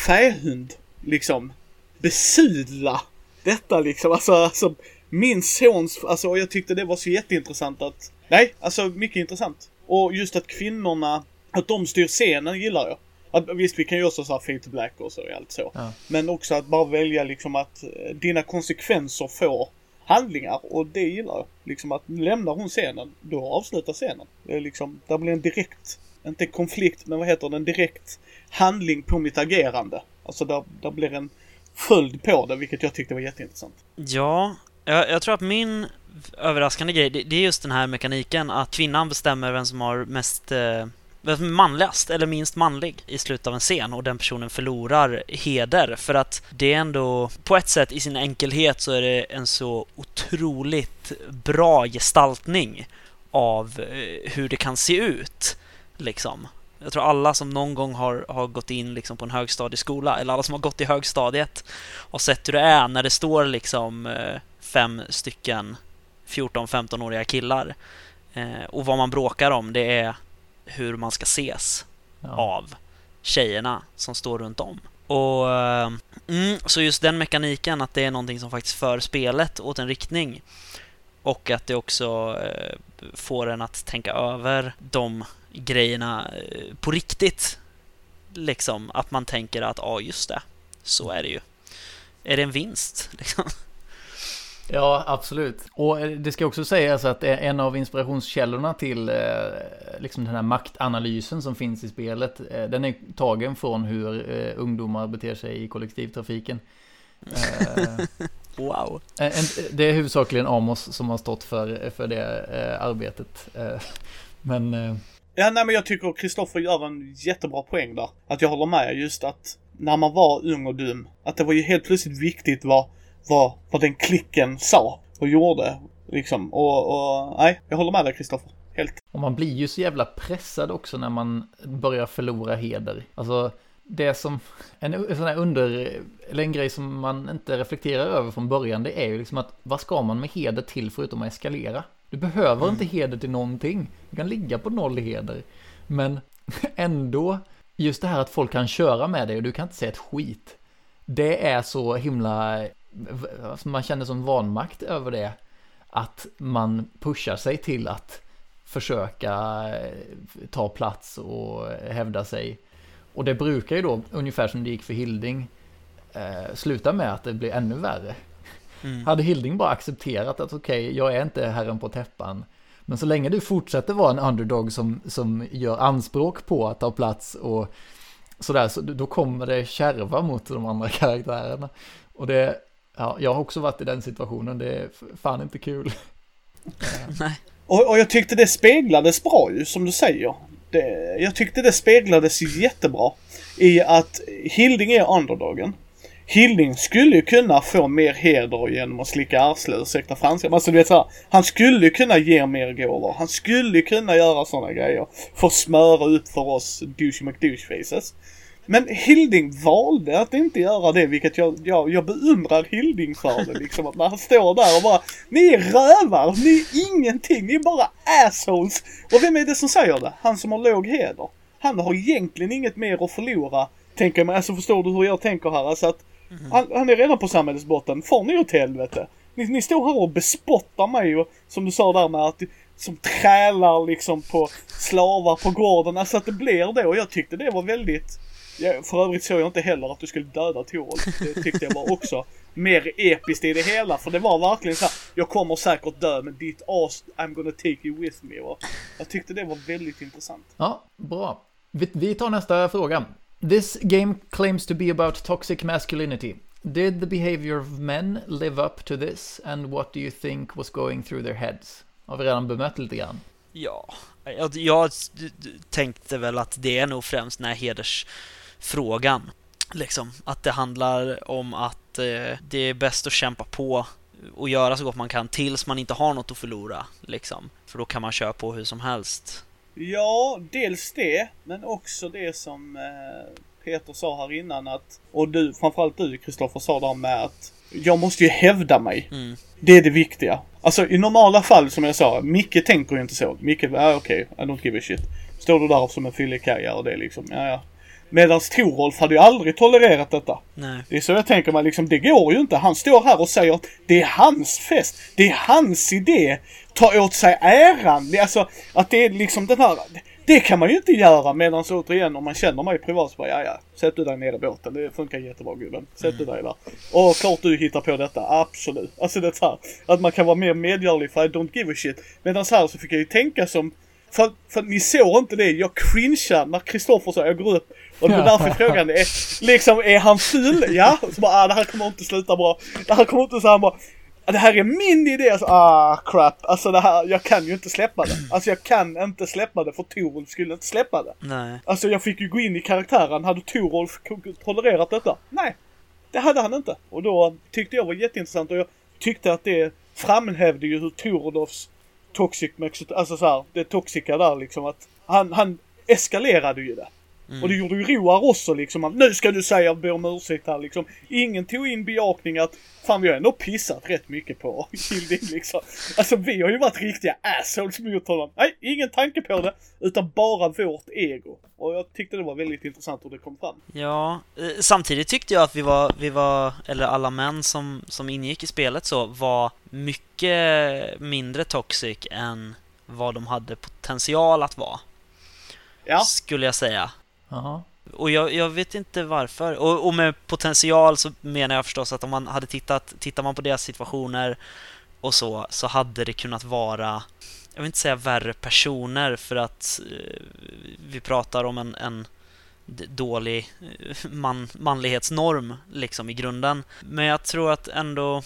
fähund liksom besudla detta liksom? Alltså, alltså min sons, alltså och jag tyckte det var så jätteintressant att, nej, alltså mycket intressant. Och just att kvinnorna, att de styr scenen gillar jag. Att, visst, vi kan ju också säga fade to black och så och allt så. Ja. Men också att bara välja liksom att eh, dina konsekvenser får handlingar och det gillar jag. Liksom att lämnar hon scenen, då avslutar scenen. Det är liksom, där blir en direkt, inte konflikt, men vad heter det, en direkt handling på mitt agerande. Alltså där, där blir en följd på det, vilket jag tyckte var jätteintressant. Ja, jag, jag tror att min överraskande grej, det, det, är just den här mekaniken att kvinnan bestämmer vem som har mest eh, manligast eller minst manlig i slutet av en scen och den personen förlorar heder för att det är ändå på ett sätt i sin enkelhet så är det en så otroligt bra gestaltning av eh, hur det kan se ut liksom. Jag tror alla som någon gång har, har gått in liksom på en högstadieskola eller alla som har gått i högstadiet och sett hur det är när det står liksom eh, fem stycken 14-15-åriga killar eh, och vad man bråkar om det är hur man ska ses ja. av tjejerna som står runt om. Och eh, mm, Så just den mekaniken, att det är någonting som faktiskt för spelet åt en riktning och att det också eh, får en att tänka över de grejerna eh, på riktigt. Liksom att man tänker att ja, ah, just det, så är det ju. Är det en vinst? Liksom? Ja, absolut. Och eh, det ska också sägas att en av inspirationskällorna till eh, liksom den här maktanalysen som finns i spelet, eh, den är tagen från hur ungdomar beter sig i kollektivtrafiken. wow. Det är huvudsakligen Amos som har stått för, för det arbetet. Men... Ja, nej men jag tycker Kristoffer gör en jättebra poäng där. Att jag håller med just att när man var ung och dum, att det var ju helt plötsligt viktigt vad vad, vad den klicken sa och gjorde. Liksom. Och, och nej, jag håller med dig Kristoffer. Helt. Och man blir ju så jävla pressad också när man börjar förlora heder. Alltså, det som, en sån här under, eller en grej som man inte reflekterar över från början, det är ju liksom att vad ska man med heder till förutom att eskalera? Du behöver mm. inte heder till någonting. Du kan ligga på noll heder. Men ändå, just det här att folk kan köra med dig och du kan inte säga ett skit. Det är så himla man känner som vanmakt över det. Att man pushar sig till att försöka eh, ta plats och hävda sig. Och det brukar ju då, ungefär som det gick för Hilding, eh, sluta med att det blir ännu värre. Mm. Hade Hilding bara accepterat att okej, okay, jag är inte herren på täppan. Men så länge du fortsätter vara en underdog som, som gör anspråk på att ta plats och sådär, så då kommer det kärva mot de andra karaktärerna. Och det, Ja, jag har också varit i den situationen. Det är fan inte kul. Nej. Och, och, jag tyckte det speglades bra ju, som du säger. Det, jag tyckte det speglades jättebra i att Hilding är underdogen. Hilding skulle ju kunna få mer heder genom att slicka arsle, ursäkta franska. Alltså du vet såhär, han skulle ju kunna ge mer gåvor. Han skulle ju kunna göra sådana grejer. För att smöra ut för oss douchey McDouche-faces. Men Hilding valde att inte göra det, vilket jag, jag, jag beundrar Hilding för det liksom. Att när han står där och bara Ni är rövar, ni är ingenting, ni är bara assholes. Och vem är det som säger det? Han som har låg heder. Han har egentligen inget mer att förlora, tänker mig. Alltså förstår du hur jag tänker här? Alltså att mm. han, han, är redan på samhällsbotten. Får ni åt helvete? Ni, ni står här och bespottar mig och som du sa där med att som trälar liksom på slavar på gården. Alltså att det blir det och jag tyckte det var väldigt Ja, för övrigt såg jag inte heller att du skulle döda Torvald. Det tyckte jag var också mer episkt i det hela. För det var verkligen så här, jag kommer säkert dö men ditt as, I'm gonna take you with me. Och jag tyckte det var väldigt intressant. Ja, bra. Vi, vi tar nästa fråga. This game claims to be about toxic masculinity. Did the behavior of men live up to this? And what do you think was going through their heads? har vi redan bemött lite grann. Ja, jag, jag tänkte väl att det är nog främst den här hedersfrågan. Liksom, att det handlar om att eh, det är bäst att kämpa på och göra så gott man kan tills man inte har något att förlora. Liksom. För då kan man köra på hur som helst. Ja, dels det, men också det som eh, Peter sa här innan att, och du, framförallt du Kristoffer sa där med att jag måste ju hävda mig. Mm. Det är det viktiga. Alltså i normala fall som jag sa, Micke tänker ju inte så. Micke, ja ah, okej, okay, I don't give a shit. Står du där som en fyllig och det är liksom, ja ja. Medan Torolf hade ju aldrig tolererat detta. Nej. Det är så jag tänker mig liksom, det går ju inte. Han står här och säger att det är hans fest. Det är hans idé. Ta åt sig äran. Det, alltså, att det är liksom den här, det kan man ju inte göra medan så återigen om man känner mig privat så bara ja ja, sätt du dig ner i båten. Det funkar jättebra gubben. Sätt du dig där. Och klart du hittar på detta, absolut. Alltså det här, att man kan vara mer medgörlig för I don't give a shit. Medan här så fick jag ju tänka som för, för ni såg inte det, jag cringear när Kristoffer sa jag går upp och det var därför frågan är, liksom är han ful? Ja, så bara ah, det här kommer inte sluta bra. Det här kommer inte så här bra det här är min idé. Alltså, ah crap. Alltså det här, jag kan ju inte släppa det. Alltså jag kan inte släppa det för Torolf skulle inte släppa det. Nej. Alltså jag fick ju gå in i karaktären. Hade Torolf tolererat detta? Nej. Det hade han inte. Och då tyckte jag var jätteintressant och jag tyckte att det framhävde ju hur Torolfs toxic, alltså så här, det toxica där liksom att han, han eskalerade ju det. Mm. Och det gjorde ju Roar också liksom. Att, nu ska du säga be om ursäkt här liksom. Ingen tog in bejakning att fan vi har ändå pissat rätt mycket på Hilding liksom. Alltså vi har ju varit riktiga assholes mot honom. Nej, ingen tanke på det. Utan bara vårt ego. Och jag tyckte det var väldigt intressant hur det kom fram. Ja, eh, samtidigt tyckte jag att vi var, vi var eller alla män som, som ingick i spelet så, var mycket mindre toxic än vad de hade potential att vara. Ja. Skulle jag säga. Aha. Och jag, jag, vet inte varför. Och, och, med potential så menar jag förstås att om man hade tittat, tittar man på deras situationer och så, så hade det kunnat vara, jag vill inte säga värre personer för att eh, vi pratar om en, en dålig eh, man, manlighetsnorm liksom i grunden. Men jag tror att ändå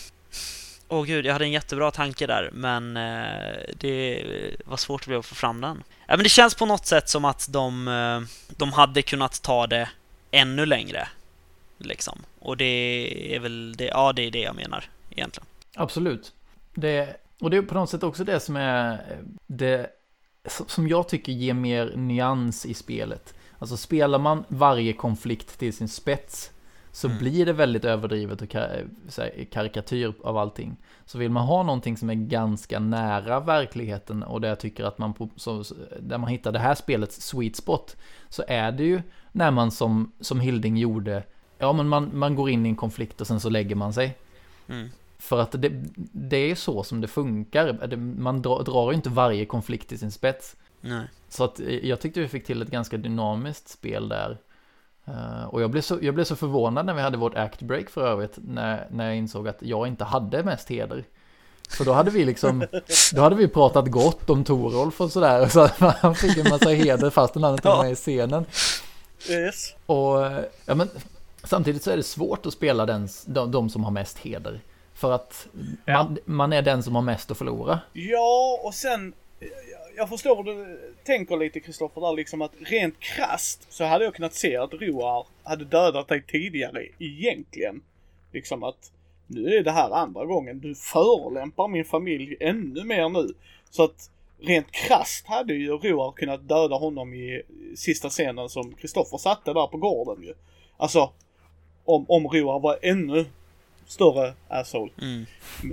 Åh oh, gud, jag hade en jättebra tanke där, men eh, det var svårt att få fram den. Ja, men det känns på något sätt som att de, eh, de hade kunnat ta det ännu längre. Liksom. Och det är väl det, ja det är det jag menar egentligen. Absolut. Det, och det är på något sätt också det som är det som jag tycker ger mer nyans i spelet. Alltså spelar man varje konflikt till sin spets så mm. blir det väldigt överdrivet och karikatyr av allting. Så vill man ha någonting som är ganska nära verkligheten och där jag tycker att man, så, där man hittar det här spelets sweet spot, så är det ju när man som, som Hilding gjorde, ja men man, man går in i en konflikt och sen så lägger man sig. Mm. För att det, det är så som det funkar. Man drar, drar inte varje konflikt till sin spets. Nej. Så att jag tyckte vi fick till ett ganska dynamiskt spel där. Uh, och jag blev, så, jag blev så förvånad när vi hade vårt act break för övrigt, när, när jag insåg att jag inte hade mest heder. För då hade vi liksom, då hade vi pratat gott om Torolf och sådär, så han fick en massa heder fast han inte var med i scenen. Yes. Och, ja men, samtidigt så är det svårt att spela den, de, de som har mest heder. För att ja. man, man är den som har mest att förlora. Ja, och sen jag förstår vad du tänker lite Kristoffer där liksom att rent krast så hade jag kunnat se att Roar hade dödat dig tidigare egentligen. Liksom att nu är det här andra gången. Du förolämpar min familj ännu mer nu. Så att rent krast hade ju Roar kunnat döda honom i sista scenen som Kristoffer satte där på gården ju. Alltså om, om Roar var ännu större asshole. Mm.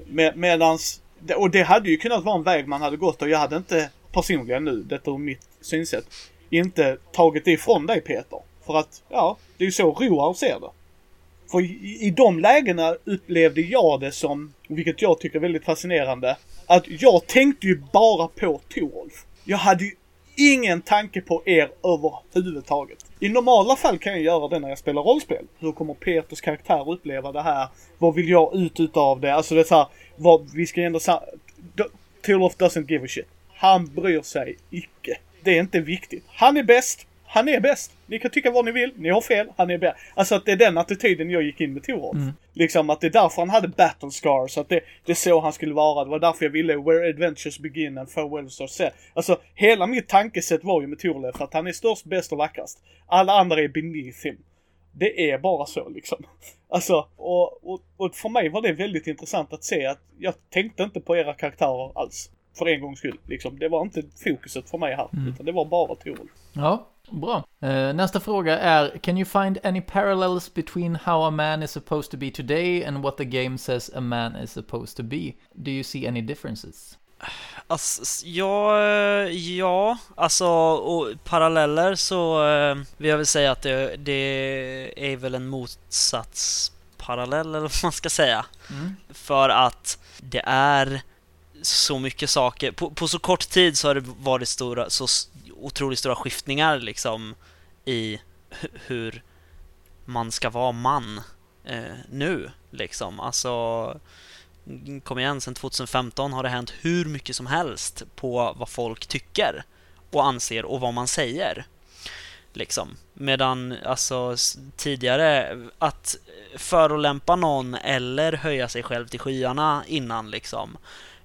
Med, medans, och det hade ju kunnat vara en väg man hade gått och jag hade inte personligen nu, detta ur mitt synsätt, inte tagit det ifrån dig Peter. För att, ja, det är ju så Roar ser det. För i, i de lägena upplevde jag det som, vilket jag tycker är väldigt fascinerande, att jag tänkte ju bara på Torolf. Jag hade ju ingen tanke på er överhuvudtaget. I normala fall kan jag göra det när jag spelar rollspel. Hur kommer Peters karaktär uppleva det här? Vad vill jag ut utav det? Alltså det är så här, vad, vi ska ändå säga... Torolf doesn't give a shit. Han bryr sig icke. Det är inte viktigt. Han är bäst. han är bäst. Ni kan tycka vad ni vill, ni har fel, han är bäst. Alltså att det är den attityden jag gick in med Torolf. Mm. Liksom att det är därför han hade battle scars, att det, det är så han skulle vara. Det var därför jag ville Where Adventures Begin and Farewells Are Set. Alltså hela mitt tankesätt var ju med Torleif att han är störst, bäst och vackrast. Alla andra är beneath him. Det är bara så liksom. Alltså, och, och, och för mig var det väldigt intressant att se att jag tänkte inte på era karaktärer alls. För en gångs skull. Liksom. Det var inte fokuset för mig här, mm. utan det var bara Torolf. Ja, bra. Uh, nästa fråga är, can you find any parallels between how a man is supposed to be today and what the game says a man is supposed to be? Do you see any differences? Alltså, ja, ja, alltså och paralleller så eh, vill jag väl säga att det, det är väl en motsatsparallell eller vad man ska säga. Mm. För att det är så mycket saker. På, på, så kort tid så har det varit stora, så otroligt stora skiftningar liksom i hur man ska vara man eh, nu liksom. Alltså kom igen, sen 2015 har det hänt hur mycket som helst på vad folk tycker och anser och vad man säger. Liksom. Medan alltså tidigare att förolämpa någon eller höja sig själv till skyarna innan liksom.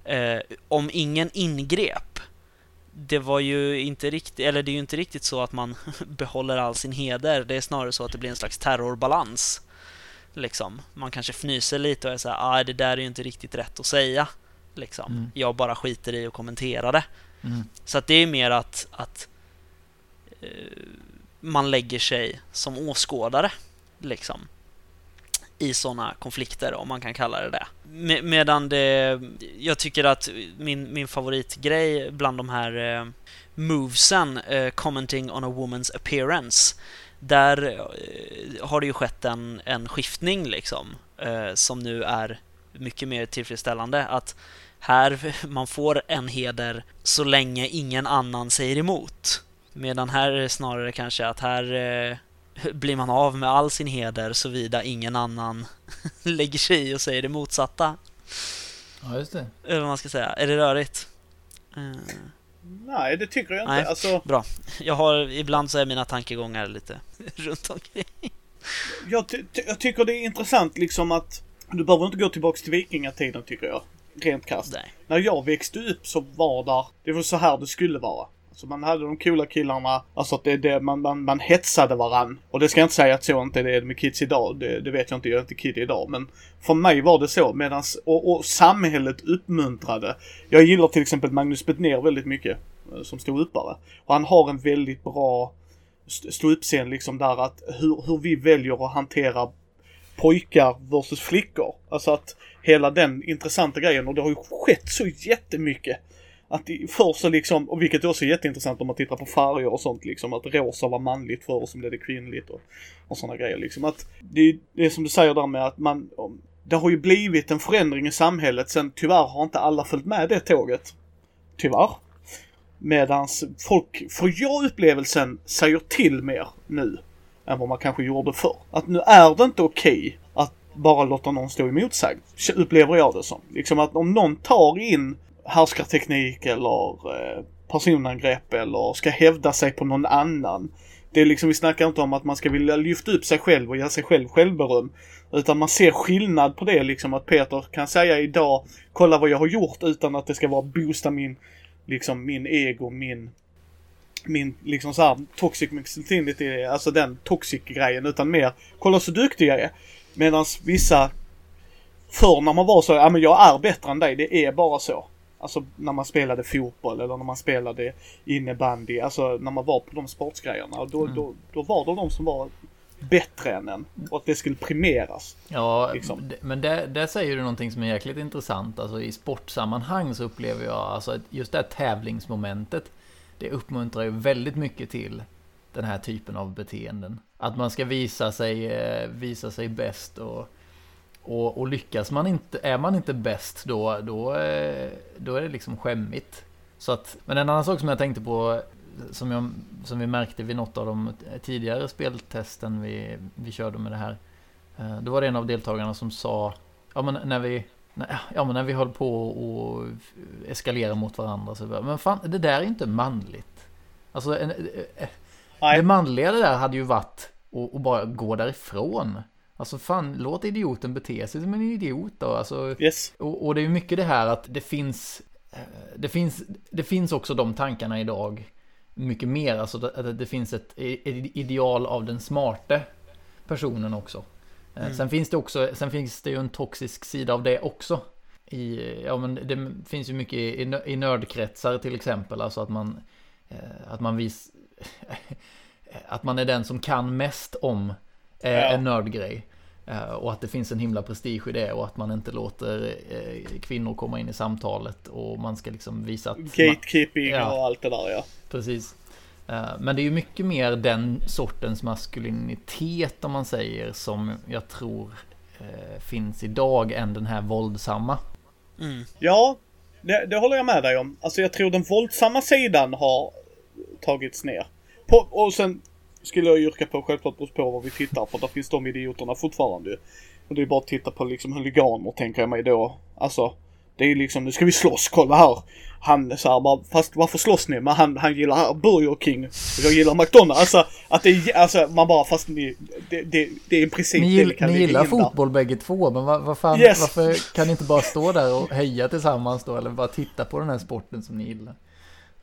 Eh, om ingen ingrep. Det var ju inte riktigt, eller det är ju inte riktigt så att man behåller all sin heder. Det är snarare så att det blir en slags terrorbalans Liksom. Man kanske fnyser lite och är såhär, ah, det där är ju inte riktigt rätt att säga. Liksom. Mm. Jag bara skiter i att kommentera det. Mm. Så att det är mer att, att eh, man lägger sig som åskådare. Liksom. I sådana konflikter, om man kan kalla det det. Med, medan det, jag tycker att min, min favoritgrej bland de här eh, movesen, eh, commenting on a woman's appearance, där eh, har det ju skett en, en skiftning liksom, eh, som nu är mycket mer tillfredsställande. Att här man får en heder så länge ingen annan säger emot. Medan här är det snarare kanske att här eh, blir man av med all sin heder såvida ingen annan lägger sig i och säger det motsatta. Ja, just det. Eller vad man ska säga. Är det rörigt? Nej, det tycker jag inte. Nej, alltså... Bra. Jag har, ibland så är mina tankegångar lite runt omkring. Jag, ty jag tycker det är intressant liksom att du behöver inte gå tillbaks till vikingatiden tycker jag. Rent krasst. När jag växte upp så var där, det var så här det skulle vara. Så man hade de coola killarna, alltså att det är det, man, man, man hetsade varann. Och det ska jag inte säga att så inte det är med kids idag, det, det vet jag inte, jag är inte kid idag. Men för mig var det så, medans, och, och samhället uppmuntrade. Jag gillar till exempel Magnus Bettner väldigt mycket, eh, som ståuppare. Och han har en väldigt bra ståuppscen liksom där att hur, hur vi väljer att hantera pojkar versus flickor. Alltså att hela den intressanta grejen och det har ju skett så jättemycket att först så liksom, och vilket också är jätteintressant om man tittar på färger och sånt liksom, att rosa var manligt förr och så blev det kvinnligt och, och sådana grejer liksom. Att det, det är som du säger där med att man, det har ju blivit en förändring i samhället sen tyvärr har inte alla följt med det tåget. Tyvärr. Medans folk, för jag upplevelsen, säger till mer nu än vad man kanske gjorde förr. Att nu är det inte okej okay att bara låta någon stå emotsagd. Upplever jag det som. Liksom att om någon tar in härskarteknik eller eh, personangrepp eller ska hävda sig på någon annan. Det är liksom, vi snackar inte om att man ska vilja lyfta upp sig själv och ge sig själv självberöm. Utan man ser skillnad på det liksom att Peter kan säga idag, kolla vad jag har gjort utan att det ska vara boosta min, liksom min ego, min, min liksom så här toxic masculinity, alltså den toxic grejen utan mer, kolla så duktig jag är. Medan vissa, förr när man var så, ja men jag är bättre än dig, det är bara så. Alltså när man spelade fotboll eller när man spelade innebandy, alltså när man var på de sportsgrejerna. Då, mm. då, då var det de som var bättre än en och att det skulle premieras. Ja, liksom. men det säger du någonting som är jäkligt intressant. Alltså i sportsammanhang så upplever jag alltså just det här tävlingsmomentet. Det uppmuntrar ju väldigt mycket till den här typen av beteenden. Att man ska visa sig, eh, visa sig bäst och och, och lyckas man inte, är man inte bäst då, då, eh, då är det liksom skämmigt. Så att, men en annan sak som jag tänkte på, som, jag, som vi märkte vid något av de tidigare speltesten vi, vi körde med det här. Eh, då var det en av deltagarna som sa, ja men när vi, ja men när vi höll på och eskalera mot varandra så men fan, det där är inte manligt. Alltså en, det manliga det där hade ju varit att bara gå därifrån. Alltså fan, låt idioten bete sig som en idiot då. Alltså, yes. och, och det är ju mycket det här att det finns, eh, det finns, det finns också de tankarna idag. Mycket mer, alltså att det finns ett ideal av den smarte personen också. Eh, mm. Sen finns det också, sen finns det ju en toxisk sida av det också. I, ja men det finns ju mycket i, i nördkretsar till exempel, alltså att man, eh, att man vis, att man är den som kan mest om ja. en nördgrej. Och att det finns en himla prestige i det och att man inte låter kvinnor komma in i samtalet och man ska liksom visa att... Gatekeeping man, ja, och allt det där ja. Precis. Eh, men det är ju mycket mer den sortens maskulinitet om man säger som jag tror eh, finns idag än den här våldsamma. Mm. Ja, det, det, håller jag med dig om. Alltså jag tror den våldsamma sidan har tagits ner. På, och sen skulle jag yrka på självklart på vad vi tittar på. Där finns de idioterna fortfarande. Och det är bara att titta på liksom huliganer tänker jag mig då. Alltså det är liksom, nu ska vi slåss, kolla här. Han så här bara, fast varför slåss ni? Men han, han gillar Burger King. Jag gillar McDonalds. Alltså, att det är, alltså man bara, fast ni, det, det, det är i princip ni, gill, det Ni gillar fotboll bägge två, men vad, vad fan, yes. varför kan ni inte bara stå där och heja tillsammans då? Eller bara titta på den här sporten som ni gillar?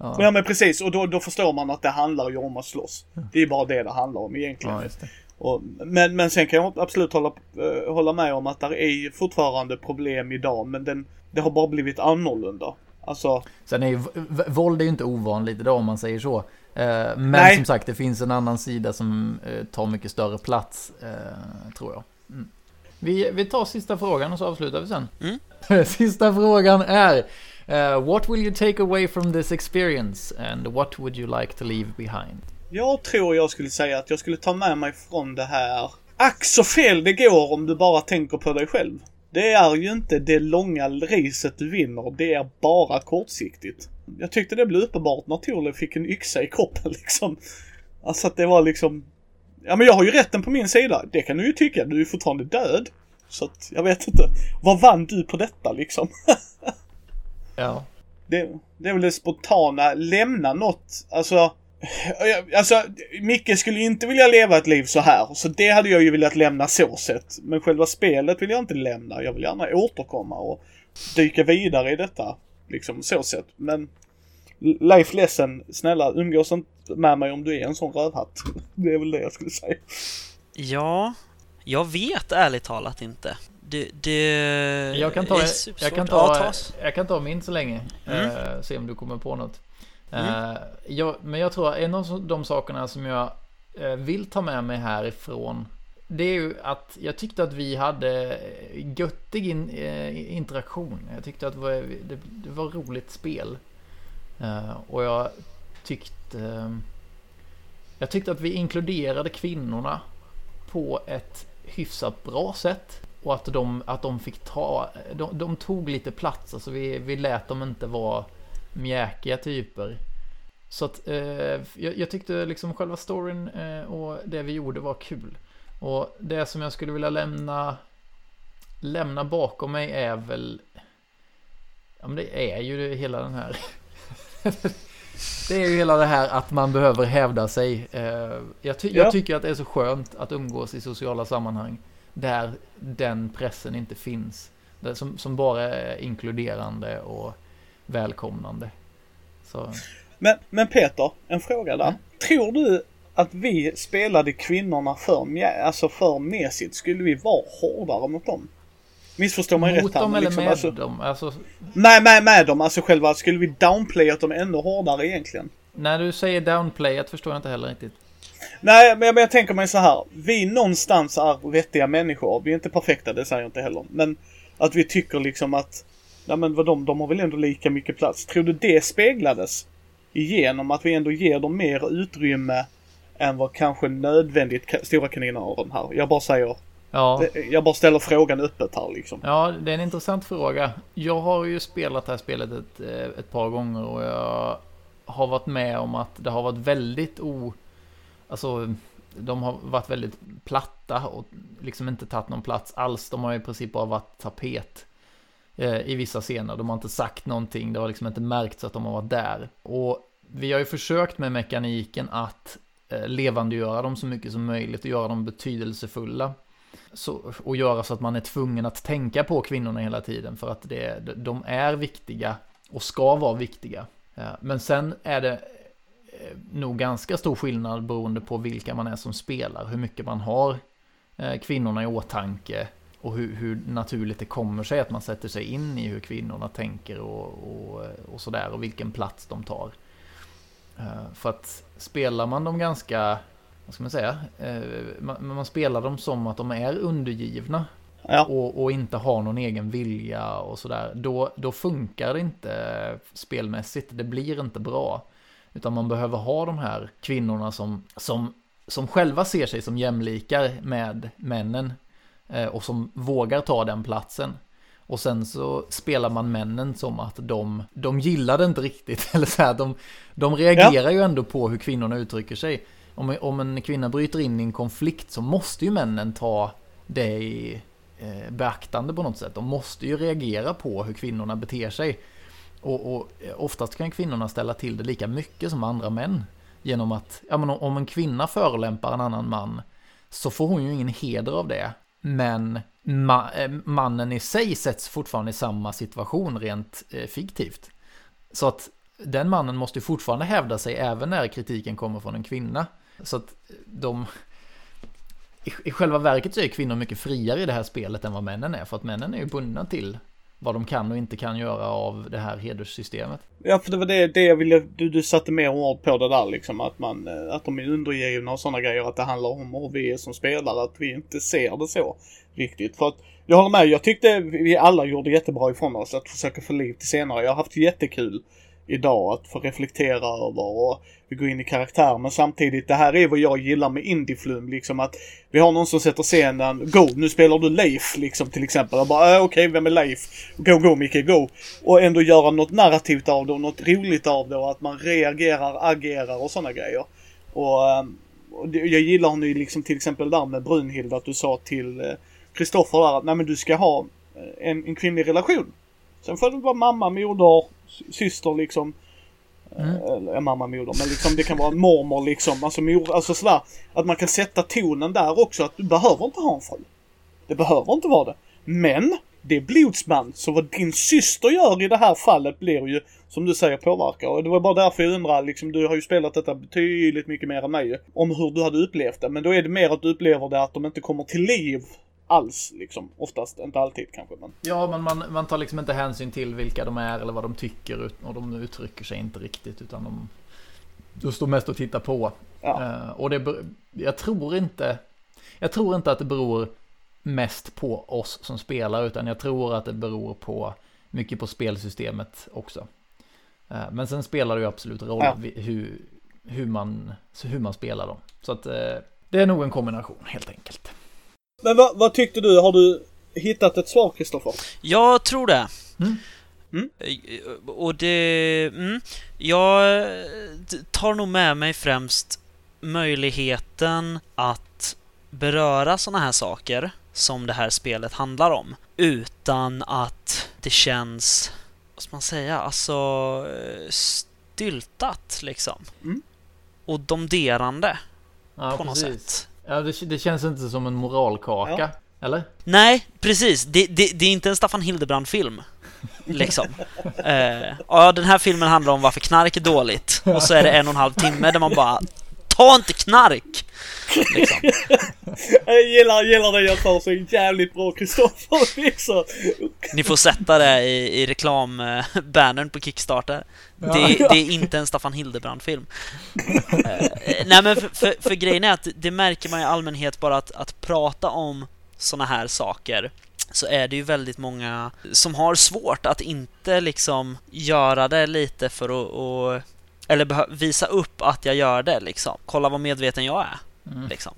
Ja, ja men precis, och då, då förstår man att det handlar ju om att slåss. Det är bara det det handlar om egentligen. Ja, och, men, men sen kan jag absolut hålla, uh, hålla med om att det är fortfarande problem idag, men den, det har bara blivit annorlunda. Alltså... Sen är ju våld är ju inte ovanligt idag om man säger så. Uh, men Nej. som sagt, det finns en annan sida som uh, tar mycket större plats, tror jag. Mm. Vi, vi tar sista frågan och så avslutar vi sen. Mm. sista frågan är Eh, what will you take away from this experience and what would you like to leave behind? Jag tror jag skulle säga att jag skulle ta med mig från det här. Ack så fel det går om du bara tänker på dig själv. Det är ju inte det långa racet du vinner, det är bara kortsiktigt. Jag tyckte det blev uppenbart när Torle fick en yxa i kroppen liksom. Alltså att det var liksom... Ja men jag har ju rätten på min sida. Det kan du ju tycka, du är ju fortfarande död. Så att jag vet inte. Vad vann du på detta liksom? ja. Det, det är väl det spontana, lämna något, alltså Alltså, Micke skulle inte vilja leva ett liv så här. Så det hade jag ju velat lämna så sett. Men själva spelet vill jag inte lämna. Jag vill gärna återkomma och dyka vidare i detta. Liksom så sett. Men life lesson, snälla umgås inte med mig om du är en sån rövhatt. Det är väl det jag skulle säga. Ja, jag vet ärligt talat inte. Det, det jag kan ta, jag kan ta, ja, jag kan ta min så länge. Mm. Uh, se om du kommer på något. Mm. Uh, jag, men jag tror att en av de sakerna som jag uh, vill ta med mig härifrån det är ju att jag tyckte att vi hade göttig in, uh, interaktion. Jag tyckte att det var, det, det var roligt spel. och jag tyckte jag tyckte att vi inkluderade kvinnorna på ett hyfsat bra sätt. Och att de, att de fick ta, de, de tog lite plats, alltså vi, vi lät dem inte vara mjäkiga typer. Så att eh, jag, jag, tyckte liksom själva storyn eh, och det vi gjorde var kul. Och det som jag skulle vilja lämna lämna bakom mig är väl Ja men det är ju hela den här Det är ju hela det här att man behöver hävda sig. Eh, jag, ty ja. jag tycker att det är så skönt att umgås i sociala sammanhang där den pressen inte finns. Som, som bara är inkluderande och välkomnande. Så. Men, men Peter, en fråga där. Mm. Tror du att vi spelade kvinnorna för, alltså för mesigt? Skulle vi vara hårdare mot dem? Missförstår man rätt här. Mot dem eller liksom, med alltså, dem? Alltså... Nej, med, med dem. Alltså själva, skulle vi downplayat dem ännu hårdare egentligen? När du säger downplayat förstår jag inte heller riktigt. Nej, men jag, men jag tänker mig så här. Vi någonstans är vettiga människor. Vi är inte perfekta, det säger jag inte heller. Men att vi tycker liksom att Ja men vad de, de har väl ändå lika mycket plats. Tror du det speglades? Igenom att vi ändå ger dem mer utrymme än vad kanske nödvändigt stora kaniner har de här. Jag bara säger Ja. Jag bara ställer frågan öppet här liksom. Ja, det är en intressant fråga. Jag har ju spelat det här spelet ett, eh, ett par gånger och jag har varit med om att det har varit väldigt o... Alltså, de har varit väldigt platta och liksom inte tagit någon plats alls. De har i princip bara varit tapet. Eh, i vissa scener. De har inte sagt någonting, det har liksom inte märkts att de har varit där. Och vi har ju försökt med mekaniken att eh, levandegöra dem så mycket som möjligt och göra dem betydelsefulla. Så, och göra så att man är tvungen att tänka på kvinnorna hela tiden för att det, de är viktiga och ska vara viktiga. Eh, men sen är det nog ganska stor skillnad beroende på vilka man är som spelar, hur mycket man har eh, kvinnorna i åtanke och hur, hur, naturligt det kommer sig att man sätter sig in i hur kvinnorna tänker och, och, och sådär och vilken plats de tar. Eh, för att spelar man dem ganska, vad ska man säga, man, man spelar dem som att de är undergivna ja. och, och, inte har någon egen vilja och sådär, då, då funkar det inte spelmässigt. Det blir inte bra. Utan man behöver ha de här kvinnorna som, som, som själva ser sig som jämlikar med männen eh, och som vågar ta den platsen. Och sen så spelar man männen som att de, de gillar det inte riktigt. Eller så här, de, de reagerar ja. ju ändå på hur kvinnorna uttrycker sig. Om, om en kvinna bryter in i en konflikt så måste ju männen ta det i, eh, beaktande på något sätt. De måste ju reagera på hur kvinnorna beter sig. Och, och oftast kan kvinnorna ställa till det lika mycket som andra män. Genom att, ja men om en kvinna förolämpar en annan man så får hon ju ingen heder av det. Men ma eh, mannen i sig sätts fortfarande i samma situation rent eh, fiktivt. Så att den mannen måste fortfarande hävda sig även när kritiken kommer från en kvinna. Så att de, i, själva verket så är kvinnor mycket friare i det här spelet än vad männen är. För att männen är ju bundna till vad de kan och inte kan göra av det här hederssystemet. Ja, för det var det, det jag ville, du, du satte mer ord på det där liksom, att man, eh, att de är undergivna och sådana grejer, att det handlar om hur vi är som spelare, att vi inte ser det så riktigt. För att, jag håller med, jag tyckte vi alla gjorde jättebra ifrån oss att försöka få liv till senare. Jag har haft jättekul idag att få reflektera över och vi går in i karaktär. Men samtidigt, det här är vad jag gillar med Indieflum. Liksom att vi har någon som sätter scenen, Go, nu spelar du Leif liksom till exempel. Och bara, äh, okej, okay, vem är Leif? Go, go Micke, go. Och ändå göra något narrativt av det och något roligt av det och att man reagerar, agerar och sådana grejer. Och, ehm, och jag gillar nu liksom till exempel där med Brunhild att du sa till eh, Kristoffer där att nej men du ska ha eh, en, en kvinnlig relation. Sen får det vara mamma, moder, syster liksom. Mm. Eller mamma, moder, men liksom det kan vara mormor liksom. Alltså, mor, alltså sådär. Att man kan sätta tonen där också. Att du behöver inte ha en fru. Det behöver inte vara det. Men det är blodsband. Så vad din syster gör i det här fallet blir ju, som du säger, påverka. Och det var bara därför jag undrar, liksom, du har ju spelat detta betydligt mycket mer än mig, om hur du hade upplevt det. Men då är det mer att du upplever det att de inte kommer till liv alls liksom. Oftast, inte alltid kanske. Men... Ja, men man, man tar liksom inte hänsyn till vilka de är eller vad de tycker och de uttrycker sig inte riktigt utan de, de står mest och tittar på. Ja. Uh, och det, jag tror inte, jag tror inte att det beror mest på oss som spelar utan jag tror att det beror på mycket på spelsystemet också. Uh, men sen spelar det ju absolut roll ja. hur, hur, man, hur man spelar dem. Så att uh, det är nog en kombination helt enkelt. Men vad, vad tyckte du? Har du hittat ett svar, Kristoffer? Jag tror det. Mm. Mm. Och det... Mm, jag tar nog med mig främst möjligheten att beröra sådana här saker som det här spelet handlar om utan att det känns, vad ska man säga, alltså styltat liksom. Mm. Och domderande ja, på precis. något sätt. Ja, det, det känns inte som en moralkaka, ja. eller? Nej, precis. Det, det, det är inte en Staffan Hildebrand-film. Liksom. uh, ja, den här filmen handlar om varför knark är dåligt. Och så är det en och en halv timme där man bara Ta inte knark! Liksom. Jag gillar, gillar det jag tar så jävligt bra Kristoffer liksom. Ni får sätta det i, i reklambannern på Kickstarter. Det, det, är inte en Staffan Hildebrand-film. uh, nej men för, för, för, grejen är att det märker man i allmänhet bara att, att prata om såna här saker så är det ju väldigt många som har svårt att inte liksom göra det lite för att eller visa upp att jag gör det liksom. Kolla vad medveten jag är. Mm. Liksom.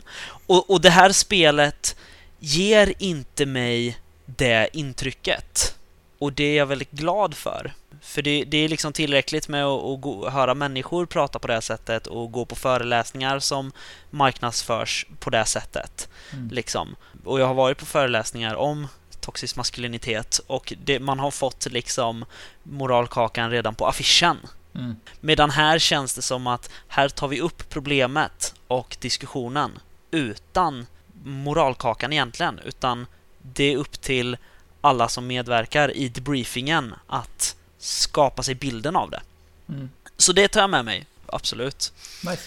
Och, och det här spelet ger inte mig det intrycket. Och det är jag väldigt glad för. För det, det är liksom tillräckligt med att, att gå, höra människor prata på det här sättet och gå på föreläsningar som marknadsförs på det sättet. Mm. Liksom. Och jag har varit på föreläsningar om toxisk maskulinitet och det, man har fått liksom moralkakan redan på affischen Mm. Medan här känns det som att här tar vi upp problemet och diskussionen utan moralkakan egentligen, utan det är upp till alla som medverkar i debriefingen att skapa sig bilden av det. Mm. Så det tar jag med mig, absolut. Nice.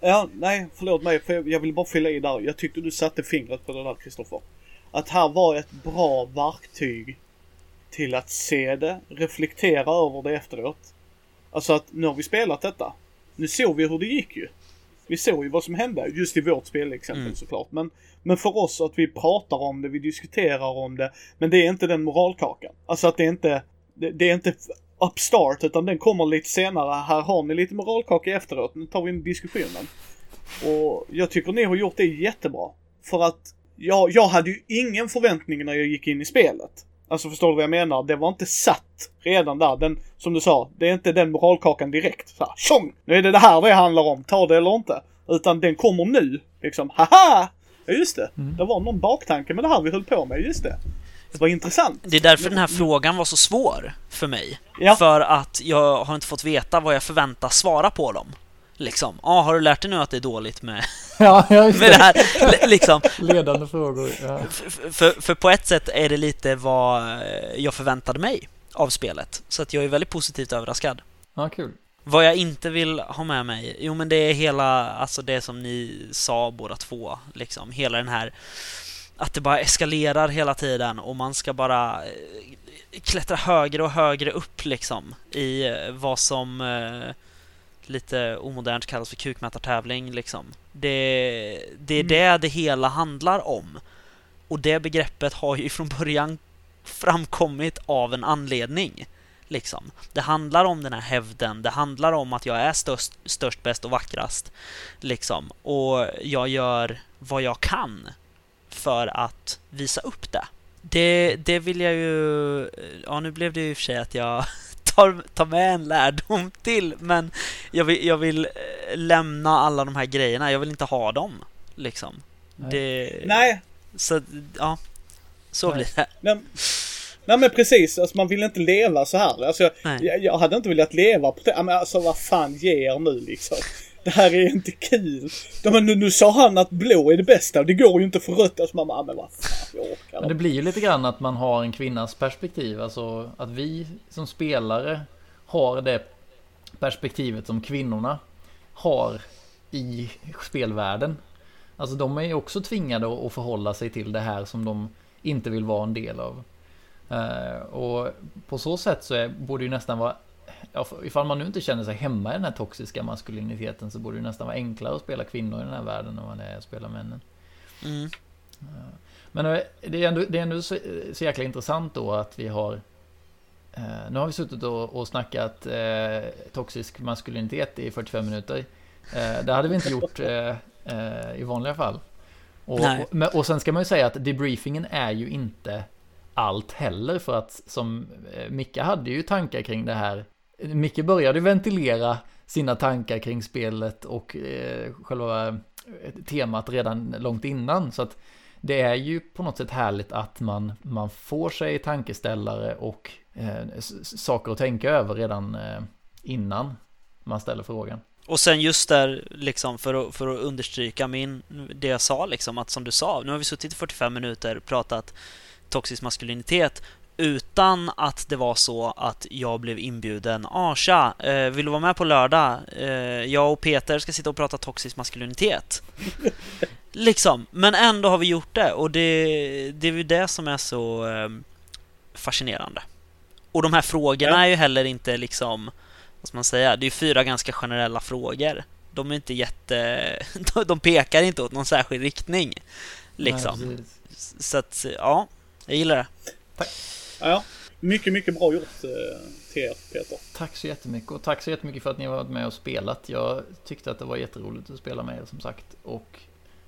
Ja, nej, förlåt mig, för jag vill bara fylla i där. Jag tyckte du satte fingret på det där, Kristoffer. Att här var ett bra verktyg till att se det, reflektera över det efteråt. Alltså att nu har vi spelat detta. Nu såg vi hur det gick ju. Vi såg ju vad som hände, just i vårt spelexempel Mm. såklart. Men, men för oss att vi pratar om det, vi diskuterar om det. Men det är inte den moralkakan. Alltså att det är inte, det, det är inte upstart utan den kommer lite senare. Här har ni lite moralkaka efteråt. Nu tar vi en diskussionen. Och jag tycker ni har gjort det jättebra. För att jag, jag hade ju ingen förväntning när jag gick in i spelet. Alltså förstår du vad jag menar? Det var inte satt redan där. Den, som du sa, det är inte den moralkakan direkt. Så här, tjong! Nu är det det här det handlar om, ta det eller inte. Utan den kommer nu. Liksom, haha! Ja just det, det var någon baktanke med det här vi höll på med, just det. Det var intressant. Det är därför den här frågan var så svår för mig. Ja. För att jag har inte fått veta vad jag förväntas svara på dem. Liksom, ja, ah, har du lärt dig nu att det är dåligt med, Ja, med det här? Liksom, Ledande frågor. Ja. För, för på ett sätt är det lite vad eh, jag förväntade mig av spelet. Så att jag är väldigt positivt överraskad. ja, kul. Vad jag inte vill ha med mig, jo men det är hela, alltså det som ni sa båda två, liksom. Hela den här, att det bara eskalerar hela tiden och man ska bara eh, klättra högre och högre upp liksom i eh, vad som lite omodernt kallas för kukmätartävling liksom. Det, det är det det hela handlar om. Och det begreppet har ju från början framkommit av en anledning. Liksom. Det handlar om den här hävden, det handlar om att jag är störst, störst bäst och vackrast. Liksom. Och jag gör vad jag kan för att visa upp det. Det, det vill jag ju... Ja, nu blev det ju i och för sig att jag tar, tar med en lärdom till, men jag vill, jag vill eh, lämna alla de här grejerna. Jag vill inte ha dem, liksom. Nej. Det, Nej, Så, ja. Så Nej. blir det. nej, nej men precis. Alltså man vill inte leva så här. Alltså, jag, jag hade inte velat leva på det. Men alltså vad fan ger nu liksom. Det här är inte kul. Ja, men nu, nu sa han att blå är det bästa. Det går ju inte för rött. Alltså man bara, men vad fan, jag orkar Men det blir ju lite grann att man har en kvinnas perspektiv. Alltså att vi som spelare har det perspektivet som kvinnorna har i spelvärlden. Alltså de är ju också tvingade att förhålla sig till det här som de inte vill vara en del av. Eh, och på så sätt så är, borde ju nästan vara Ja, ifall man nu inte känner sig hemma i den här toxiska maskuliniteten så borde det nästan vara enklare att spela kvinnor i den här världen än vad det är att spela männen. Mm. Men eh, det är ändå, det är ändå så, så jäkla intressant då att vi har eh, Nu har vi suttit och, och snackat eh, toxisk maskulinitet i 45 minuter. Eh, det hade vi inte gjort eh, eh, i vanliga fall. Och, och, och sen ska man ju säga att debriefingen är ju inte allt heller för att som eh, Micke hade ju tankar kring det här. Micke började ventilera sina tankar kring spelet och eh, själva eh, temat redan långt innan. Så att det är ju på något sätt härligt att man, man får sig tankeställare och eh, saker att tänka över redan eh, innan man ställer frågan. Och sen just där, liksom, för att, för att understryka min, det jag sa, liksom, att som du sa, nu har vi suttit i 45 minuter och pratat toxisk maskulinitet utan att det var så att jag blev inbjuden. Ah, tja, eh, vill du vara med på lördag? Eh, jag och Peter ska sitta och prata toxisk maskulinitet. liksom, men ändå har vi gjort det och det, det är ju det som är så eh, fascinerande. Och de här frågorna Ja. är ju heller inte liksom vad ska man säga, det är ju fyra ganska generella frågor. De är inte jätte... De pekar inte åt någon särskild riktning. Liksom. Nej. Så att, ja, jag gillar det. Ja, ja. Mycket, mycket bra gjort eh, till er Peter. Tack så jättemycket och tack så jättemycket för att ni har varit med och spelat. Jag tyckte att det var jätteroligt att spela med er som sagt. Och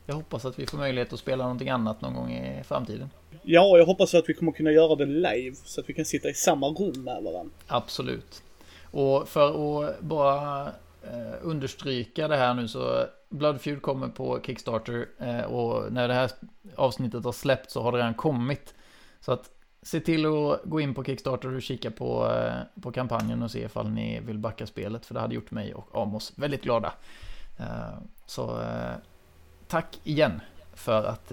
jag hoppas att vi får möjlighet att spela någonting annat någon gång i framtiden. Ja, jag hoppas att vi kommer kunna göra det live så att vi kan sitta i samma rum med varandra. Absolut. Och för att bara eh, understryka det här nu så Bloodfeud kommer på Kickstarter eh, och när det här avsnittet har släppt så har det redan kommit. Så att se till att gå in på Kickstarter och kika på, eh, på kampanjen och se ifall ni vill backa spelet. För det hade gjort mig och Amos väldigt glada. Eh, så eh, tack igen för att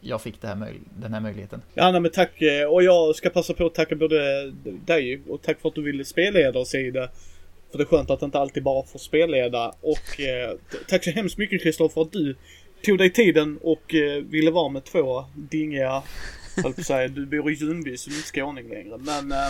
jag fick det här den här möjligheten. Ja, nej, men tack. Och jag ska passa på att tacka både dig och tack för att du ville spelleda oss i det. För det är skönt att inte alltid bara få spelleda. Och eh, tack så hemskt mycket Kristoffer att du tog dig tiden och eh, ville vara med två dingiga, höll på att säga, du bor i Ljungby så du är inte skåning längre. Men... Eh,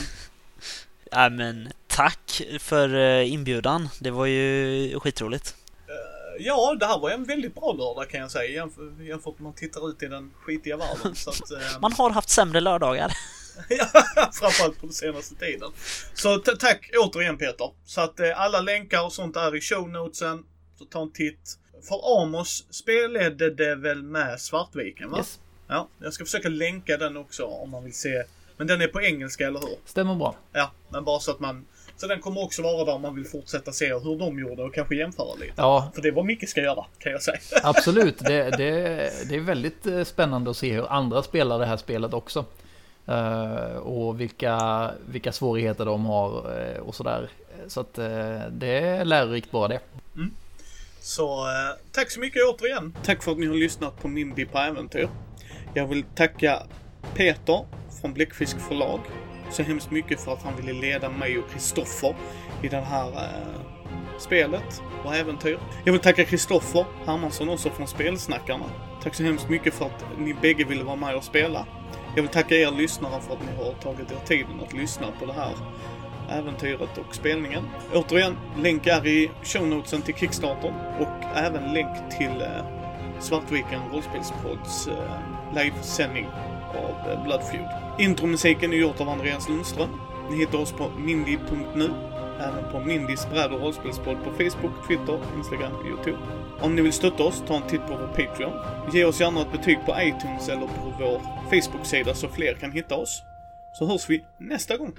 ja, men tack för eh, inbjudan. Det var ju skitroligt. Eh, ja, det här var en väldigt bra lördag kan jag säga jämfört med att man tittar ut i den skitiga världen. Så att, eh, man har haft sämre lördagar. ja, framförallt på den senaste tiden. Så tack återigen Peter. Så att eh, alla länkar och sånt är i show notesen. Så ta en titt. För Amos spelade det väl med Svartviken va? Yes. Ja, jag ska försöka länka den också om man vill se. Men den är på engelska, eller hur? Stämmer bra. Ja, men bara så att man... Så den kommer också vara där om man vill fortsätta se hur de gjorde och kanske jämföra lite. Ja. För det var mycket ska göra, kan jag säga. Absolut, det, det, det är väldigt eh, spännande att se hur andra spelar det här spelet också. Uh, och vilka, vilka svårigheter de har uh, och sådär. Så att uh, det är lärorikt bara det. Mm. Så tack så mycket återigen. Tack för att ni har lyssnat på Mindy på äventyr. Jag vill tacka Peter från Bläckfisk förlag så hemskt mycket för att han ville leda mig och Kristoffer i det här eh, spelet och äventyr. Jag vill tacka Kristoffer Hermansson också från Spelsnackarna. Tack så hemskt mycket för att ni bägge ville vara med och spela. Jag vill tacka er lyssnare för att ni har tagit er tiden att lyssna på det här äventyret och spelningen. Återigen, länk är i shownotesen till Kickstarter och även länk till eh, Svartviken rollspelspodds eh, livesändning av eh, Bloodfeud. Intromusiken är gjort av Andreas Lundström. Ni hittar oss på mindy.nu även på Mindys bräd och rollspelspodd på Facebook, Twitter, Instagram och Youtube. Om ni vill stötta oss, ta en titt på vår Patreon. Ge oss gärna ett betyg på iTunes eller på vår Facebook-sida så fler kan hitta oss. Så hörs vi nästa gång.